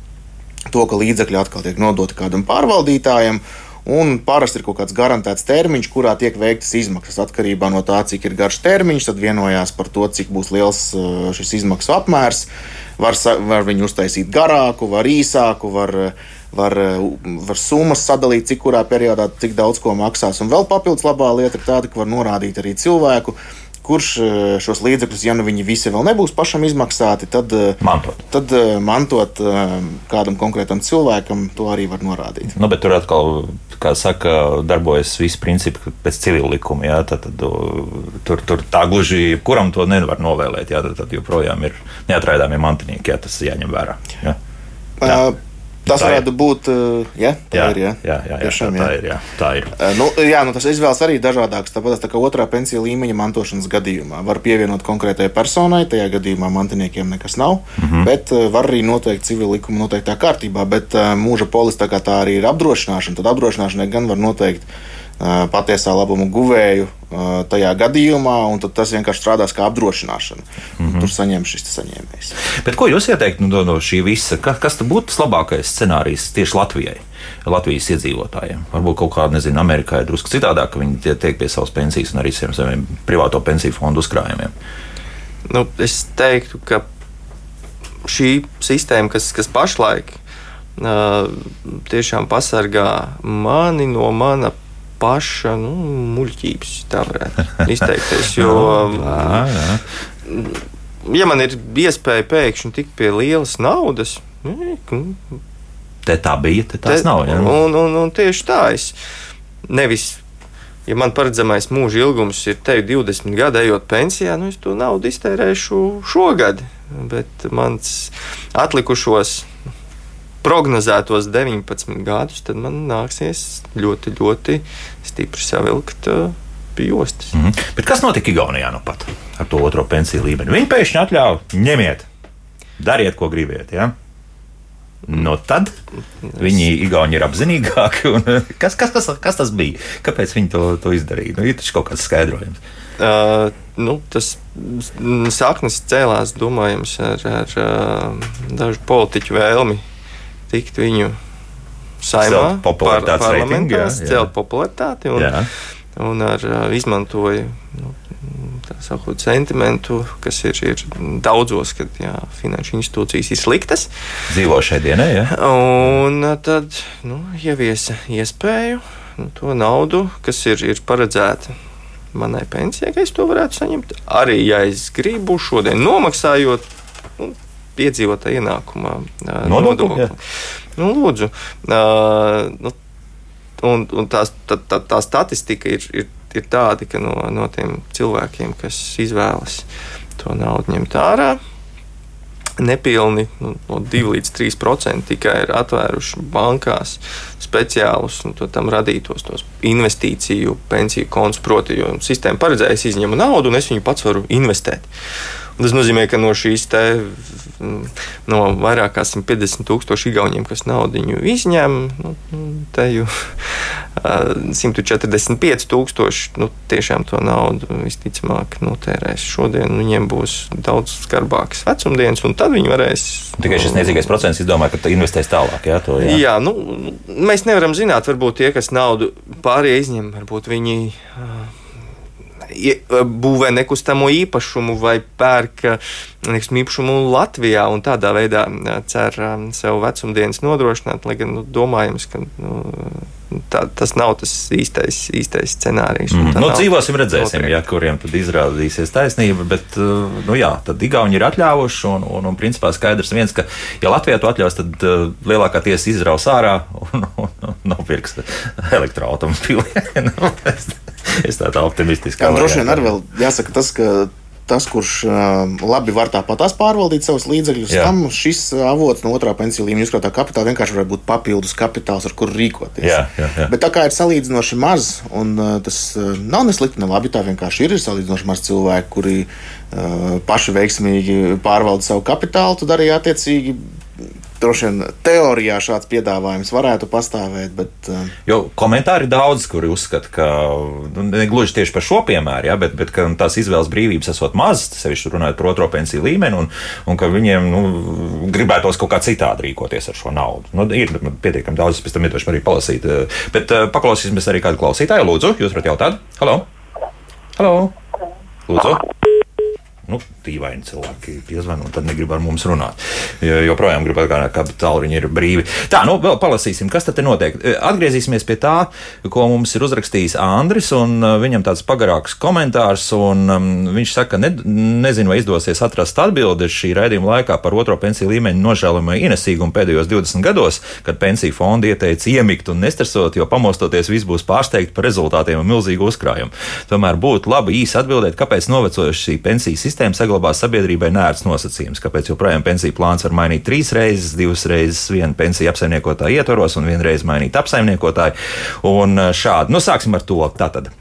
to, ka līdzekļi atkal tiek nodoti kādam pārvaldītājam Un parasti ir kaut kāds garantēts termiņš, kurā tiek veiktas izmaksas. Atkarībā no tā, cik ir garš termiņš, tad vienojās par to, cik būs liels uh, šis izmaksu apmērs. Var, var viņu uztaisīt garāku, var īsāku, var, var, var summas sadalīt, cik kurā periodā cik daudz ko maksās. Un vēl papildus labā lieta ir tāda, ka var norādīt arī cilvēku kurš eh, šos līdzekļus, ja nu viņi visi vēl nebūs pašam izmaksāti, tad eh, mantot, tad eh, mantot kādam konkrētam cilvēkam, to arī var norādīt. Nu, tur atkal, kā saka, darbojas visi principi pēc civila likuma. Jā, tad, tad, tur, tur tā gluži kuram to nevar novēlēt. Jā, tad, tad joprojām ir neatraidāmie mantinieki, jā, tas jāņem vērā. Jā. Jā. Uh, Tas tā varētu ir. būt. Ja, tā jā, ir. Jā, jā, jā, jā, Tiešām, tā, jā. Tā ir, jā, tā ir. Nu, jā, nu, tas izvēles arī dažādākas. Tāpat tā kā otrā pensija līmeņa mantošanas gadījumā var pievienot konkrētajai personai, tajā gadījumā mantiniekiem nekas nav, mm -hmm. bet var arī noteikt civil likuma noteiktā kārtībā. Bet mūža polis tā kā tā arī ir apdrošināšana, tad apdrošināšanai gan var noteikt patiesā labuma guvēju tajā gadījumā, un tas vienkārši strādās kā apdrošināšana. Mm -hmm. Tur saņem šis saņēmējs. Bet ko jūs ieteiktu no, no šī visa? Kas, kas būtu tas labākais scenārijs tieši Latvijai? Latvijas iedzīvotājiem. Varbūt kaut kāda, nezinu, Amerikā ir drusku citādāk, ka viņi tiek pie savas pensijas un arī saviem, saviem privāto pensiju fondu uzkrājumiem. Nu, es teiktu, ka šī sistēma, kas, kas pašlaik uh, tiešām pasargā mani no mana paša nu, muļķības, tā varētu izteikties. Jo, jā, jā. ja man ir iespēja pēkšņi tikt pie lielas naudas, nu, te tā bija, te tās te, nav. Ja? Un, un, un tieši tā, es nevis. Ja man paredzamais mūža ilgums ir te 20 gadi, ejot pensijā, nu es to naudu iztērēšu šogad. Bet mans atlikušos prognozētos 19 gadus, tad man nāksies ļoti, ļoti stipri savilkt pie jostas. Mm -hmm. Bet kas notika Igaunijā nu pat ar to otro pensiju līmeni? Viņi pēkšņi atļāva, ņemiet, dariet, ko gribiet. Ja? No tad viņi Igauni ir apzinīgāki. Kas, kas, kas, kas tas bija? Kāpēc viņi to, to izdarīja? Nu, ir taču kaut kāds skaidrojums. Uh, nu, tas saknes cēlās, domājams, ar, ar uh, dažu politiķu vēlmi tikt viņu saimā, par, parlamentā, celt popularitāti un, jā. un ar, izmantoja nu, sakot, sentimentu, kas ir, ir daudzos, kad jā, finanšu institūcijas ir sliktas. Dzīvo šai dienai, ja? Un tad nu, ieviesa iespēju nu, to naudu, kas ir, ir paredzēta manai pensijai, ka es to varētu saņemt. Arī, ja es gribu šodien nomaksājot piedzīvotā ienākumā nodokli. Nu, lūdzu, uh, nu, un, un tās, tā, tā, tā statistika ir, ir, ir tāda, ka no, no tiem cilvēkiem, kas izvēlas to naudu ņemt ārā, nepilni nu, no 2 līdz 3% tikai ir atvēruši bankās speciālus nu, tam radītos investīciju, pensiju kontus. Proti, jo sistēma paredzēja, es izņemu naudu un es viņu pats varu investēt. Tas nozīmē, ka no šīs te, mm, no vairāk kā 150 tūkstošu igauniem, kas naudu izņem, nu, te jau 145 tūkstoši nu, tiešām to naudu visticamāk notērēs šodien. Viņiem būs daudz skarbākas vecumdienas, un tad viņi varēs. Tikai šis niecīgais procents izdomā, ka investēs tālāk. Jā, to, jā. jā nu, mēs nevaram zināt, varbūt tie, kas naudu pārējie izņem, varbūt viņi. Uh, būvē nekustamo īpašumu vai pērk nekustamo īpašumu Latvijā un tādā veidā cer sev vecumdienas nodrošināt, lai gan nu, domājams, ka nu, tā, tas nav tas īstais, īstais scenārijs. Mm. Nu, dzīvosim, redzēsim, ja, kuriem tad izrādīsies taisnība, bet nu, jā, tad Igauni ir atļāvuši un, un, un principā skaidrs viens, ka ja Latvijā to atļaus, tad uh, lielākā tiesa izraus ārā un, un, un nopirks elektroautomobīlu. es tā tā optimistiski. Jā, droši vien arī vēl jāsaka tas, ka tas, kurš uh, labi var tāpat pārvaldīt savus līdzekļus, Jā. tam šis avots no otrā pensiju līmeņa uzkrātā kapitāla vienkārši var būt papildus kapitāls, ar kuru rīkoties. Jā, jā, jā. Bet tā kā ir salīdzinoši maz, un uh, tas uh, nav neslikti, ne labi, tā vienkārši ir, ir salīdzinoši maz cilvēku, kuri uh, paši veiksmīgi pārvalda savu kapitālu, tad arī attiecīgi droši vien teorijā šāds piedāvājums varētu pastāvēt. Bet, uh... Jo komentāri daudz, kuri uzskata, ka nu, ne gluži tieši par šo piemēru, ja, bet, bet ka tās izvēles brīvības esot mazas, sevišķi runājot par otro pensiju līmeni, un, un ka viņiem nu, gribētos kaut kā citādi rīkoties ar šo naudu. Nu, ir pietiekami daudz, pēc tam iedošu arī palasīt. Uh, bet uh, paklausīsimies arī kādu klausītāju. Lūdzu, jūs varat jautāt? Halo! Halo! Lūdzu! Nu, dīvaini cilvēki piezvanīja, un tad negrib ar mums runāt. Jo, joprojām grib atgādināt, ka tālruņi ir brīvi. Tā, nu, vēl palasīsim, kas tad notiek. E, atgriezīsimies pie tā, ko mums ir uzrakstījis Andris, un e, viņam tāds pagarāks komentārs, un um, viņš saka, ne, nezinu, vai izdosies atrast atbildi šī raidījuma laikā par otro pensiju līmeņu nožēlojamo ienesīgumu pēdējos 20 gados, kad pensiju fondi ieteica iemigt un nestresot, jo pamostoties viss būs pārsteigti par rezultātiem un milzīgu uzkrājumu. Tomēr būtu labi īsi atbildēt, kāpēc novecojuši šī pensiju sistēma sistēma saglabā sabiedrībai nērts nosacījums, kāpēc joprojām pensiju plāns var mainīt trīs reizes, divas reizes vienu pensiju apsaimniekotāju ietvaros un vienu reizi mainīt apsaimniekotāju. Un eh, šādi, nu sāksim ar to. Tātad.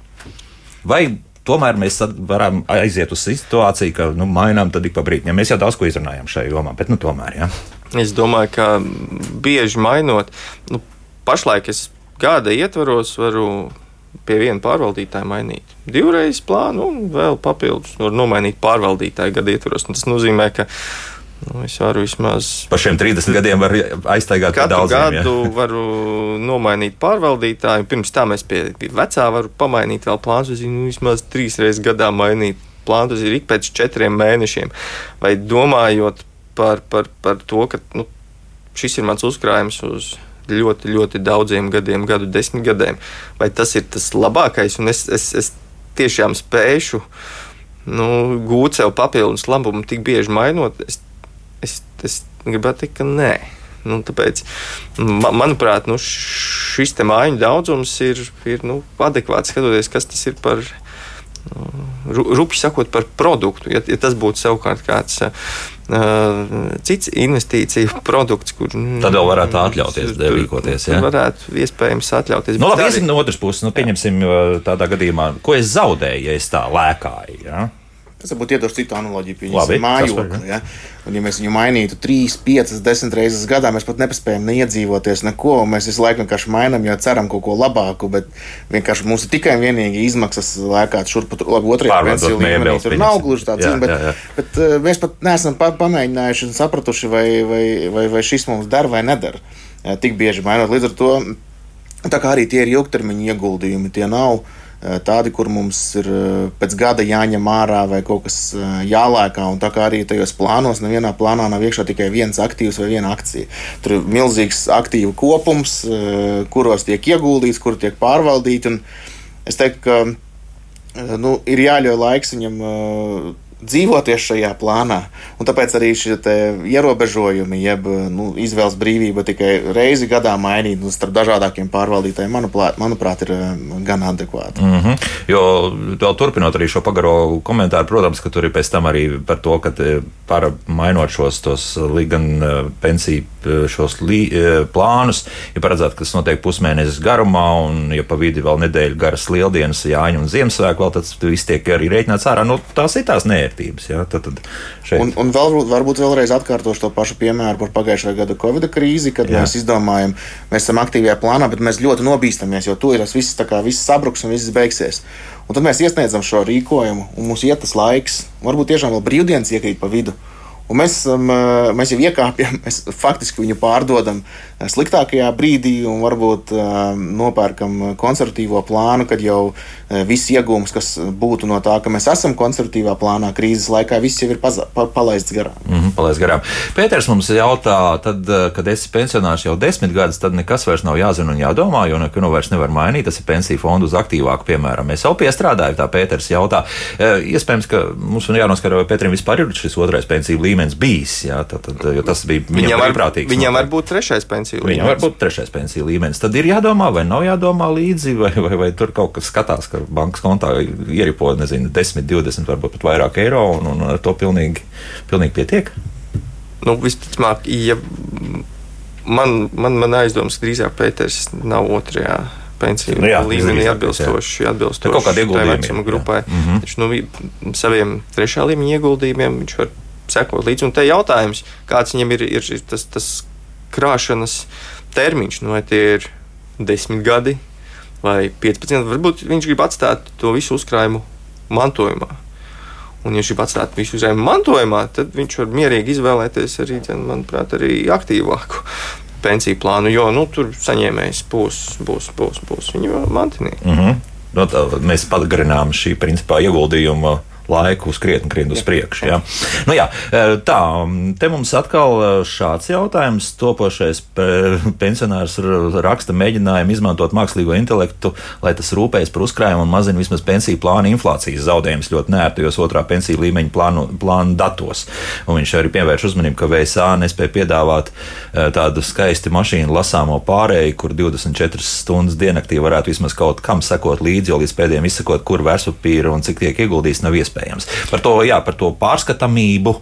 Vai tomēr mēs varam aiziet uz situāciju, ka nu, mainām tad ik pa brīdim. Ja mēs jau daudz ko izrunājam šajā jomā, bet nu, tomēr. Ja. Es domāju, ka bieži mainot, nu, pašlaik es gada ietvaros varu pie viena pārvaldītāja mainīt. Divreiz plānu un vēl papildus var nomainīt pārvaldītāju gadu ietvaros. Tas nozīmē, ka nu, es varu vismaz. Par šiem 30 gadiem var aiztaigāt katru daudziem, gadu. Ja? varu nomainīt pārvaldītāju. Pirms tam es pie vecā varu pamainīt vēl plānus. Zinu, vismaz trīs reizes gadā mainīt plānus. Ir ik pēc četriem mēnešiem. Vai domājot par, par, par to, ka nu, šis ir mans uzkrājums uz ļoti, ļoti daudziem gadiem, gadu desmitgadēm. Vai tas ir tas labākais, un es, es, es tiešām spēšu nu, gūt sev papildus labumu tik bieži mainot? Es, es, es gribētu teikt, ka nē. Nu, tāpēc, man, manuprāt, nu, šis mājiņu daudzums ir, ir nu, adekvāts skatoties, kas tas ir par rupji sakot, par produktu. Ja, ja tas būtu savukārt kāds uh, cits investīciju produkts, kur. Tad jau varētu atļauties rīkoties. Ja? Varētu iespējams atļauties. Nu, labi, iesim no otras puses. Nu, pieņemsim tādā gadījumā, ko es zaudēju, ja es tā lēkāju. Ja? Es varbūt iedošu citu analoģiju, pieņemsim mājokli. Ja? Un, ja mēs viņu mainītu 3, 5, 10 reizes gadā, mēs pat nespējam neiedzīvoties neko. Mēs visu laiku vienkārši mainām, jo ceram kaut ko labāku, bet vienkārši mums ir tikai un vienīgi izmaksas lēkāt šurp tur, labi, otrajā pensiju līmenī. Tur nav gluži tā cīņa, bet, jā, jā. bet uh, mēs pat neesam pa pamēģinājuši un sapratuši, vai, vai, vai, vai šis mums der vai neder. Tik bieži mainot. Līdz ar to, tā kā arī tie ir ilgtermiņa ieguldījumi, tie nav Eh, tādi, kur mums ir eh, pēc gada jāņem ārā vai kaut kas eh, jālēkā. Un tā kā arī tajos plānos, nevienā plānā nav iekšā tikai viens aktīvs vai viena akcija. Tur ir milzīgs aktīvu kopums, kuros tiek ieguldīts, kur tiek pārvaldīti. Es teiktu, ka nu, ir jāļauj laiks viņam dzīvoties šajā plānā. Un tāpēc arī šie ierobežojumi, jeb nu, izvēles brīvība tikai reizi gadā mainīt nu, starp dažādākiem pārvaldītājiem, manuprāt, manuprāt ir eh, gan adekvāti. Mm -hmm. Jo vēl turpinot arī šo pagaro komentāru, protams, ka tur ir pēc tam arī par to, ka par mainot šos tos gan eh, pensiju eh, šos lī, plānus, ir paredzēts, ka tas notiek pusmēnesis garumā, un ja pa vidi vēl nedēļa garas lieldienas, Jāņa un Ziemassvētku, vēl tas viss tiek arī rēķināts ārā. Nu, tās ir tās nē vērtības. Ja? Tad, tad šeit... un, un vēl, varbūt vēlreiz atkārtošu to pašu piemēru par pagājušā gada Covid krīzi, kad Jā. mēs izdomājam, mēs esam aktīvajā plānā, bet mēs ļoti nobīstamies, jo tur tas viss, kā, viss sabruks un viss beigsies. Un tad mēs iesniedzam šo rīkojumu, un mums iet tas laiks, varbūt tiešām vēl brīvdienas iekrīt pa vidu. Un mēs, esam, mēs jau iekāpjam, mēs faktiski viņu pārdodam sliktākajā brīdī, un varbūt nopērkam konservatīvo plānu, kad jau viss iegūms, kas būtu no tā, ka mēs esam konservatīvā plānā krīzes laikā, viss jau ir paza, pa, palaists garām. Mm -hmm, palaists garām. Pēters mums jautā, tad, kad esi pensionārs jau desmit gadus, tad nekas vairs nav jāzina un jādomā, jo neko nu vairs nevar mainīt. Tas ir pensiju fondu uz aktīvāku, piemēram. Es jau piestrādāju, tā Pēters jautā. Iespējams, ka mums ir jānoskaro, vai Pēterim vispār ir šis otrais pensiju līmenis līmenis bijis. Jā, tad, tad, tas bija viņam, Viņam var, brīvprātīgs. viņam var būt trešais pensiju Viņam līmenis. var būt trešais pensiju līmenis. Tad ir jādomā, vai nav jādomā līdzi, vai, vai, vai tur kaut kas skatās, ka bankas kontā ieripo, nezinu, 10, 20, varbūt pat vairāk eiro, un, un ar to pilnīgi, pilnīgi pietiek. Nu, visticamāk, ja man, man, man aizdomas, ka drīzāk Pēters nav otrajā pensiju Nu jā, līmenī atbilstoši, atbilstoši kaut ieguldījumi vecuma ir, jā. grupai. Mhm. Taču, nu, vi- saviem trešā līmeņa ieguldījumiem viņš var sekot līdzi. Un te jautājums, kāds viņam ir, ir, ir tas, tas krāšanas termiņš, nu, vai tie ir desmit gadi vai 15, varbūt viņš grib atstāt to visu uzkrājumu mantojumā. Un, ja viņš grib atstāt visu zemi mantojumā, tad viņš var mierīgi izvēlēties arī, manuprāt, arī aktīvāku pensiju plānu, jo nu, tur saņēmējs būs, būs, būs, būs viņa mantinieks. Mm -hmm. no, tā, mēs pagarinām šī principā ieguldījuma laiku uz krietni, krietni uz priekšu. Jā. Nu, jā, tā, te mums atkal šāds jautājums. Topošais pe- pensionārs raksta mēģinājumu izmantot mākslīgo intelektu, lai tas rūpējas par uzkrājumu un mazina vismaz pensiju plāna inflācijas zaudējumus ļoti nērtajos otrā pensiju līmeņa plānu, plānu datos. Un viņš arī pievērš uzmanību, ka VSA nespēja piedāvāt tādu skaistu mašīnu lasāmo pārēju, kur 24 stundas diennaktī varētu vismaz kaut kam sekot līdzi, jo līdz pēdējiem izsakot, kur vērtspapīra un cik tiek ieguldīts, nav iespējams. Par to, jā, par to pārskatāmību.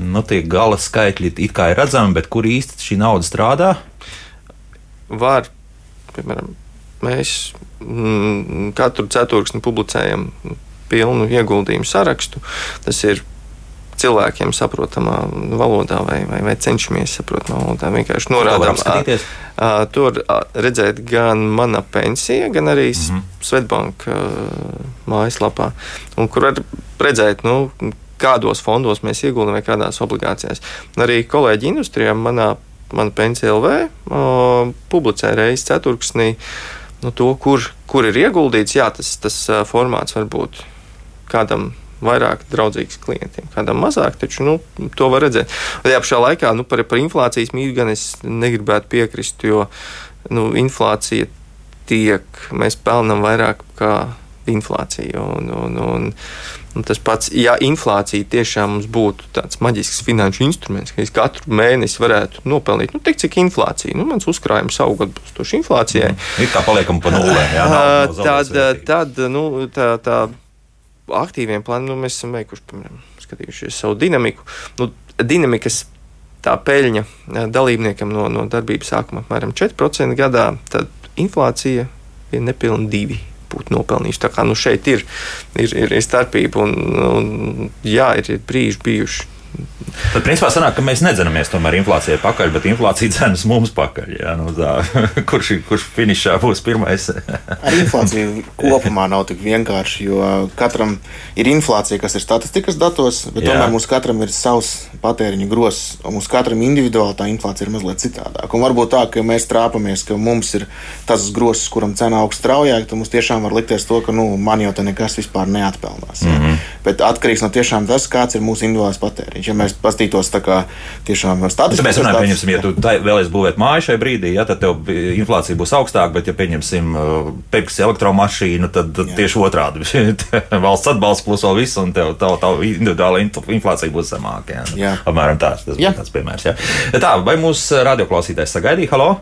Nu, tie gala skaitļi it kā ir redzami, bet kur īsti šī nauda strādā? Var, piemēram, mēs mm, katru ceturksni publicējam pilnu ieguldījumu sarakstu. Tas ir cilvēkiem saprotamā valodā, vai, vai, vai cenšamies saprotamā valodā. Vienkārši norādām, varam skatīties? ā, ā, tur redzēt gan mana pensija, gan arī mm -hmm. Svetbanka mājaslapā, un kur var redzēt, nu, kādos fondos mēs ieguldām vai kādās obligācijās. Un arī kolēģi industrijā manā, mana pensija LV o, publicē reizes ceturksnī nu, to, kur, kur ir ieguldīts. Jā, tas, tas formāts var būt kādam vairāk draudzīgs klientiem, kādam mazāk, taču nu, to var redzēt. Tajā pašā laikā nu, par, par inflācijas mītu gan es negribētu piekrist, jo nu, inflācija tiek, mēs pelnām vairāk kā inflācija. Un, un, un, un tas pats, ja inflācija tiešām mums būtu tāds maģisks finanšu instruments, ka es katru mēnesi varētu nopelnīt, nu, tik cik inflācija, nu, mans uzkrājums aug atbilstoši inflācijai. Ir kā paliekam pa nulē. Jā, nav, nav tad, tad nu, tā, tā aktīviem plāniem nu, mēs esam veikuši, piemēram, skatījušies savu dinamiku. Nu, dinamikas tā peļņa dalībniekam no, no darbības sākuma apmēram 4% gadā, tad inflācija ir nepilni 2%. Būtu nopelnījuši. Tā kā nu, šeit ir, ir, ir, ir starpība, un, un jā, ir, ir brīži bijuši. Tad, principā, sanāk, ka mēs nedzinamies tomēr inflācijai pakaļ, bet inflācija dzenas mums pakaļ. Jā, nu, tā, kurš, kurš finišā būs pirmais? Ar inflāciju kopumā nav tik vienkārši, jo katram ir inflācija, kas ir statistikas datos, bet Jā. tomēr mums katram ir savs patēriņa grozs, un mums katram individuāli tā inflācija ir mazliet citādāka. Un varbūt tā, ka mēs trāpamies, ka mums ir tas grozs, kuram cena augsts straujāk, tad mums tiešām var likties to, ka nu, man jau te nekas vispār neatpelnās. Mm -hmm. Bet atkarīgs no tiešām tas, kāds ir mūsu individuālais patēriņš. Ja mēs paskatītos tā kā tiešām Tad statistikas mēs runājam, pieņemsim, ja tu vēlēsies būvēt māju šai brīdī, ja, tad tev inflācija būs augstāka, bet, ja pieņemsim, uh, pērksi elektromašīnu, tad, tad tieši otrādi valsts atbalsts plus vēl viss, un tev tā, individuāla inf- inflācija būs zemāka. Jā. Jā. Apmēram tāds, tas Jā. tāds piemērs. Jā. Tā, vai mūsu radioklausītājs sagaidīja? Halo?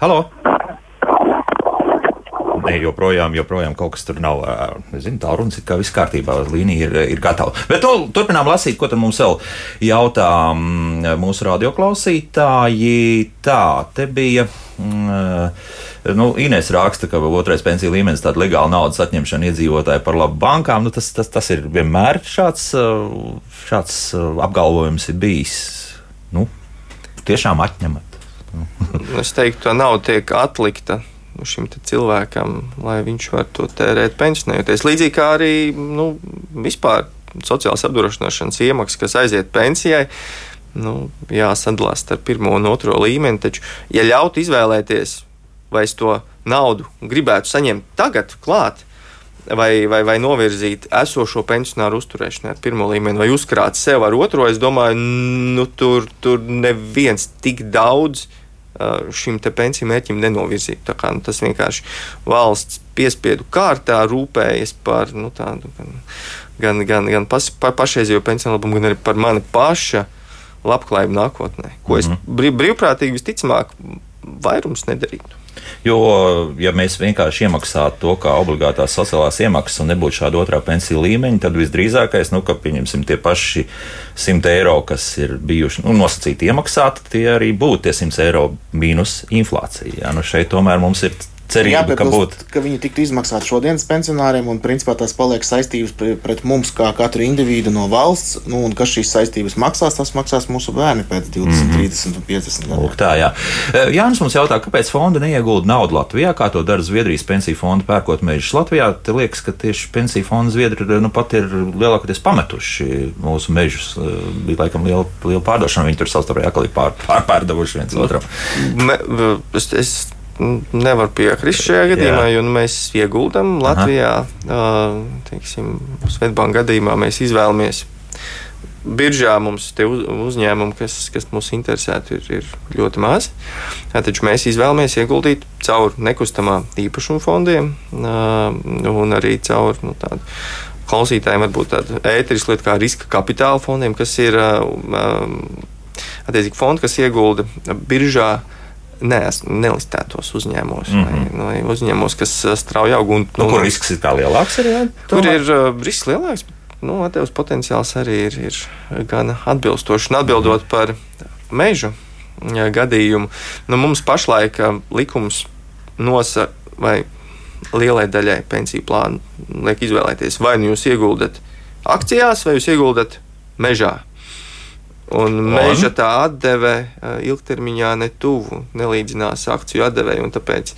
Halo? Nē, joprojām, joprojām kaut kas tur nav. ā, Zinu, tā runas ir kā viss kārtībā, līnija ir, ir gatava. Bet nu, turpinām lasīt, ko tad mums vēl jautā mm, mūsu radioklausītāji. Tā, te bija. Mm, Nu, Inês raksta, ka otrais pensiju līmenis tāda legāla naudas atņemšana iedzīvotāji par labu bankām. Nu, tas, tas, tas ir vienmēr šāds, šāds apgalvojums ir bijis. Nu, tiešām atņemat. Es teiktu, tā nauda tiek atlikta nu, šim te cilvēkam, lai viņš varētu to tērēt pensionējoties. Līdzīgi kā arī nu, vispār sociālās apdrošināšanas iemaksas, kas aiziet pensijai. Nu, jāsadalās starp pirmo un otro līmeni. Taču, ja ļautu izvēlēties, vai es to naudu gribētu saņemt tagad, klāt, vai, vai, vai novirzīt esošo pensionāru uzturēšanai ar pirmo līmeni, vai uzkrāt sev ar otro, es domāju, nu, tur, tur neviens tik daudz šim pensiju mērķim nenovirzītu. Tā kā, nu, tas vienkārši valsts piespiedu kārtā rūpējas par nu, tādu gan, gan, gan, gan pas, par pašreizējo pensiju labumu, gan arī par mani paša labklājību nākotnē, ko es mhm. brīvprātīgi visticamāk vairums nedarītu. Jo, ja mēs vienkārši iemaksātu to kā obligātās sociālās iemaksas un nebūtu šāda otrā pensiju līmeņa, tad visdrīzākais, nu, ka pieņemsim tie paši 100 eiro, kas ir bijuši nu, nosacīti iemaksāti, tie arī būtu tie 100 eiro mīnus inflācija. Jā, nu šeit tomēr mums ir cerību, ka, būt... ka viņi tiktu izmaksāti šodienas pensionāriem, un principā tās paliek saistības pret, mums, kā katru individu no valsts, nu, un kas šīs saistības maksās, tas maksās mūsu bērni pēc 20, mm -hmm. 30 un 50 gadiem. Lūk, tā, jā. E, Jānis mums jautā, kāpēc fonda neiegulda naudu Latvijā, kā to dara Zviedrijas pensiju fonda pērkot mežus Latvijā. Te liekas, ka tieši pensiju fonda Zviedri nu, pat ir lielākoties pametuši mūsu mežus. E, bija laikam liela, liela pārdošana, viņi tur savstarpēji atkal ir pār, pārpārdevuši viens otram. Me, es, es nevar piekrist šajā gadījumā, Jā. jo nu, mēs ieguldam Latvijā. Uh, teiksim, Svetbānga gadījumā mēs izvēlamies. Biržā mums ir uz, uzņēmumi, kas, kas mūs interesētu, ir, ir ļoti maz. Taču mēs izvēlamies ieguldīt caur nekustamā īpašuma fondiem uh, un arī caur nu, tādu klausītājiem varbūt tādu ēterisku lietu kā riska kapitāla fondiem, kas ir uh, attiecīgi fondi, kas iegulda biržā uh, neesmu nelistētos uzņēmumos, mm -hmm. vai, vai uzņēmumos, kas uh, strauji aug. Un, nu, kur risks ir tā lielāks? Ir, jā, tur ir uh, risks lielāks. Nu, Atevs potenciāls arī ir, ir gan atbilstošs. Un atbildot mm -hmm. par mežu jā, gadījumu, nu, mums pašlaik uh, likums nosaka, vai lielai daļai pensiju plānu liek izvēlēties, vai nu jūs ieguldat akcijās, vai jūs ieguldat mežā. Un meža tā atdeve ilgtermiņā netuvu nelīdzinās akciju atdevei. Tāpēc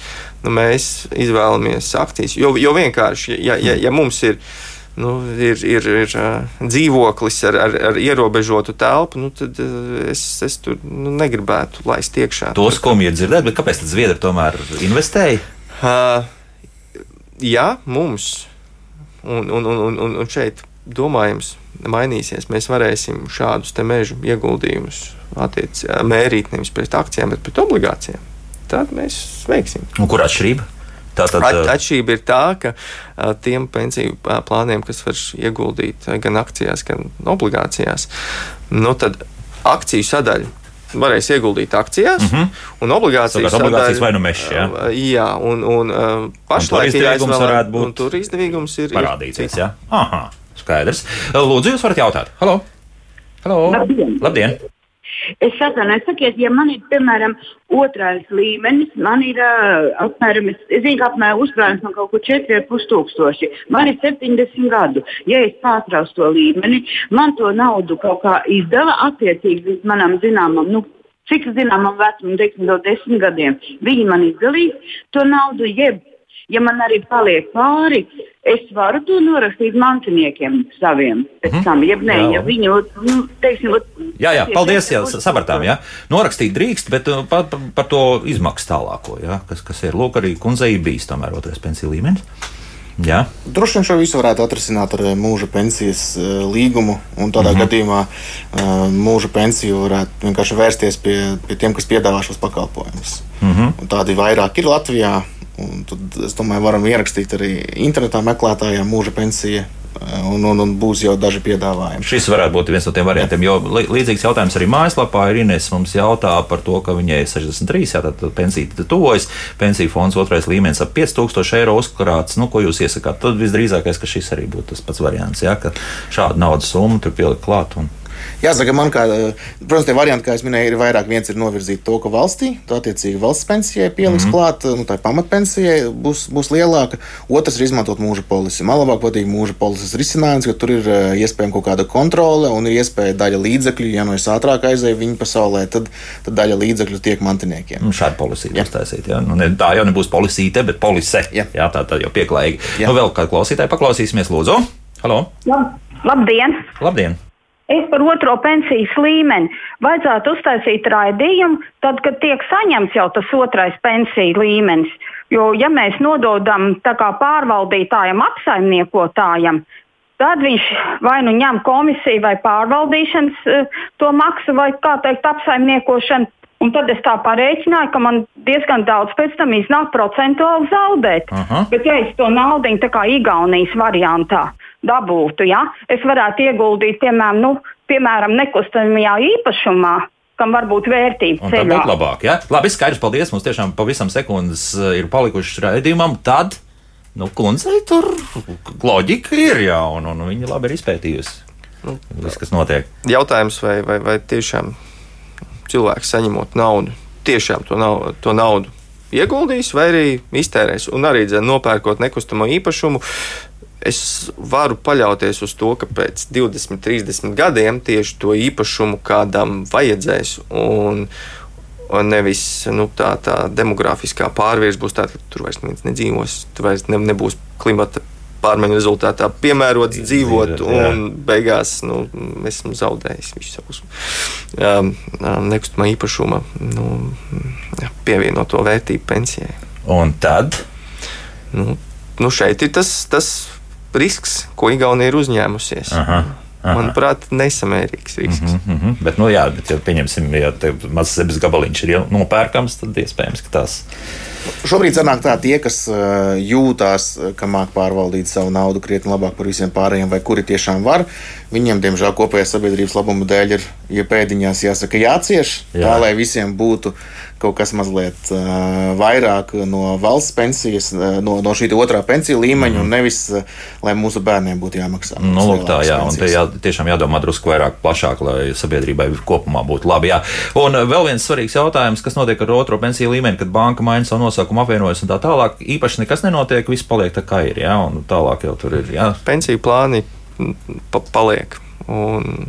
nu, mēs izvēlamies akcijas. Jo, jo vienkārši, ja, ja, ja mums ir, nu, ir, ir, ir dzīvoklis ar, ar, ar ierobežotu telpu, nu, tad es, es tur nu, negribētu laist iekšā. To skumji dzirdēt, bet kāpēc tad Zviedri tomēr investēja? Uh, jā, mums. Un, un, un, un, un šeit domājams mainīsies. Mēs varēsim šādus mežu ieguldījumus attiec, mērīt nevis pret akcijiem, bet pret obligācijām. Tad mēs veiksim. Un kur atšķirība? Tātad, At, atšķirība ir tā, ka a, tiem pensiju plāniem, kas var ieguldīt gan akcijās, gan obligācijās, nu tad akciju sadaļa varēs ieguldīt akcijās, mm -hmm. un obligācijas, sadaļa, obligācijas vai nu mežs. Jā, jā un, un pašlaik ir jāizvēlās, un tur izdevīgums ir parādīties. Ir, jā, aha. Skaidrs. Lūdzu, jūs varat jautāt. Halo! Halo. Labdien! Labdien. Es atvainojos, sakiet, ja man ir, piemēram, otrais līmenis, man ir uh, apmēram, es zinu, ka apmēram uzkrājums man kaut ko 4,5 tūkstoši. Man ir 70 gadu. Ja es pārtraucu to līmeni, man to naudu kaut kā izdeva attiecīgi manam zināmam, nu, cik zināmam vecumam, teiksim, no 10 gadiem. Viņi man izdalīs to naudu, jeb ja man arī paliek pāri, es varu to norakstīt mantiniekiem saviem pēc mm. tam, jeb nē, jā. ja viņu, nu, teiksim, Jā, jā, paldies, jā, sapratām, jā. Norakstīt drīkst, bet uh, par, par, par to izmaksu tālāko, jā, kas, kas ir, lūk, arī kundzei bijis tomēr otrais pensiju līmenis. Jā. Droši vien šo visu varētu atrisināt ar uh, mūža pensijas uh, līgumu. Tādā mm -hmm. gadījumā uh, mūža pensiju varētu vienkārši vērsties pie, pie tiem, kas piedāvā šos pakalpojumus. Mm -hmm. Tādi vairāk ir Latvijā. Un tad, es domāju, varam ierakstīt arī internetā meklētājiem mūža pensija. Un, un, un būs jau daži piedāvājumi. Šis varētu būt viens no tiem variantiem. Jo līdzīgs jautājums arī mājaslapā ir Inês. Mums jautā par to, ka viņai ir 63, jā, tad pensija tuvojas. Pensiju fonds otrais līmenis ap 5000 eiro uzkrāts. Nu, ko jūs iesakāt? Tad visdrīzākais, ka šis arī būtu tas pats variants. Jā, ka šādu naudas summu tur pielikt klāt. Un... Jāsaka, man, kā, protams, tie varianti, kā jau minēju, ir vairāk. Viens ir novirzīt to, ka valstī, to attiecīgi valsts pensijai pieliks mm -hmm. klāt, nu, tā pamatpensijai būs, būs lielāka. Otrs ir izmantot mūža polisi. Man labāk patīk mūža polises risinājums, ka tur ir iespējama kaut kāda kontrole un ir iespēja daļa līdzekļu, ja no es ātrāk aizēju viņu pasaulē, tad, tad daļa līdzekļu tiek mantiniekiem. Nu, šāda policija uztaisīt. Ja? Nu, ne, tā jau nebūs policija, bet polise. Jā, jā tā, tā jau pieklājīgi. Nu, vēl kādu klausītāju paklausīsimies, lūdzu. Halo! Lab, labdien! Labdien! Es par otro pensijas līmeni vajadzētu uztaisīt raidījumu, tad, kad tiek saņemts jau tas otrais pensiju līmenis. Jo, ja mēs nododam pārvaldītājam, apsaimniekotājam, tad viņš vai nu ņem komisiju vai pārvaldīšanas uh, to maksu, vai kā teikt, apsaimniekošanu Un tad es tā parēķināju, ka man diezgan daudz pēc tam iznāk procentuāli zaudēt. Aha. Bet, ja es to naudu tā kā Igaunijas variantā dabūtu, ja, es varētu ieguldīt, piemēram, nu, piemēram nekustamajā īpašumā, kam var būt vērtība ceļā. būtu labāk. Ja? Labi, skaidrs, paldies. Mums tiešām pavisam sekundes eh, ir palikušas raidījumam. Tad, nu, kundzei tur loģika ir, jā, un, un viņa labi ir izpētījusi. Viss, kas notiek. Jautājums, vai, vai, vai tiešām cilvēks saņemot naudu, tiešām to, nav, to naudu ieguldīs vai arī iztērēs. Un arī dzen, nopērkot nekustamo īpašumu, es varu paļauties uz to, ka pēc 20, 30 gadiem tieši to īpašumu kādam vajadzēs. Un, Un nevis nu, tā, tā demogrāfiskā pārvirs būs tāda, ka tur vairs neviens nedzīvos, tur vairs ne, nebūs klimata pārmaiņu rezultātā piemērots dzīvot, un beigās nu, esmu zaudējis visu savus um, um, nekustamā īpašuma nu, pievienoto vērtību pensijai. Un tad, Nu, nu šeit ir tas, tas risks, ko Igaunija ir uzņēmusies. aha, aha. Manuprāt, nesamērīgs risks. Mm -hmm. Bet, nu, jā, bet, ja pieņemsim, ja mazs zemes gabaliņš ir nopērkams, tad iespējams, ka tās Šobrīd sanāk tā, tie, kas uh, jūtās, uh, ka māk pārvaldīt savu naudu krietni labāk par visiem pārējiem, vai kuri tiešām var, viņiem, diemžēl, kopējās sabiedrības labuma dēļ ir ja pēdiņās jāsaka jācieš, Jā. Jā. tā lai visiem būtu kaut kas mazliet uh, vairāk no valsts pensijas, no, no šī otrā pensiju līmeņa, mm. un nevis, uh, lai mūsu bērniem būtu jāmaksā. Nu, lūk, tā, jā, un te pensijas. jā, tiešām jādomā drusku vairāk, plašāk, lai sabiedrībai kopumā būtu labi. Jā. Un vēl viens svarīgs jautājums, kas notiek ar otro pensiju līmeni, kad banka maina savu nosaukumu, apvienojas un tā tālāk. Īpaši nekas nenotiek, viss paliek tā kā ir, jā, un tālāk jau tur ir. Jā. Pensiju plāni pa paliek. Un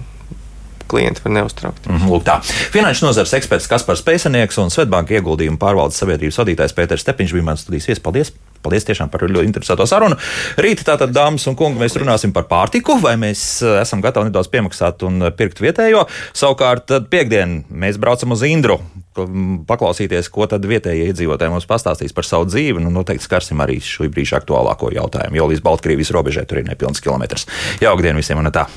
klienti var neuztraukt. Mhm, Lūk, tā. Finanšu nozares eksperts Kaspars Pēcenieks un Svetbanka ieguldījumu pārvaldes sabiedrības vadītājs Pēters Stepiņš bija mans studijas viesis. Paldies! Paldies tiešām par ļoti interesantu sarunu. Rīt, tātad, dāmas un kungi, mēs runāsim par pārtiku, vai mēs eh, esam gatavi nedaudz piemaksāt un eh, pirkt vietējo. Savukārt, piekdien mēs braucam uz Indru, paklausīties, ko tad vietējie iedzīvotāji mums pastāstīs par savu dzīvi. Nu, noteikti skarsim arī šo brīža aktuālāko jautājumu, jo līdz Baltkrievijas robežai tur ir nepilns kilometrs. Jauka diena visiem un tā!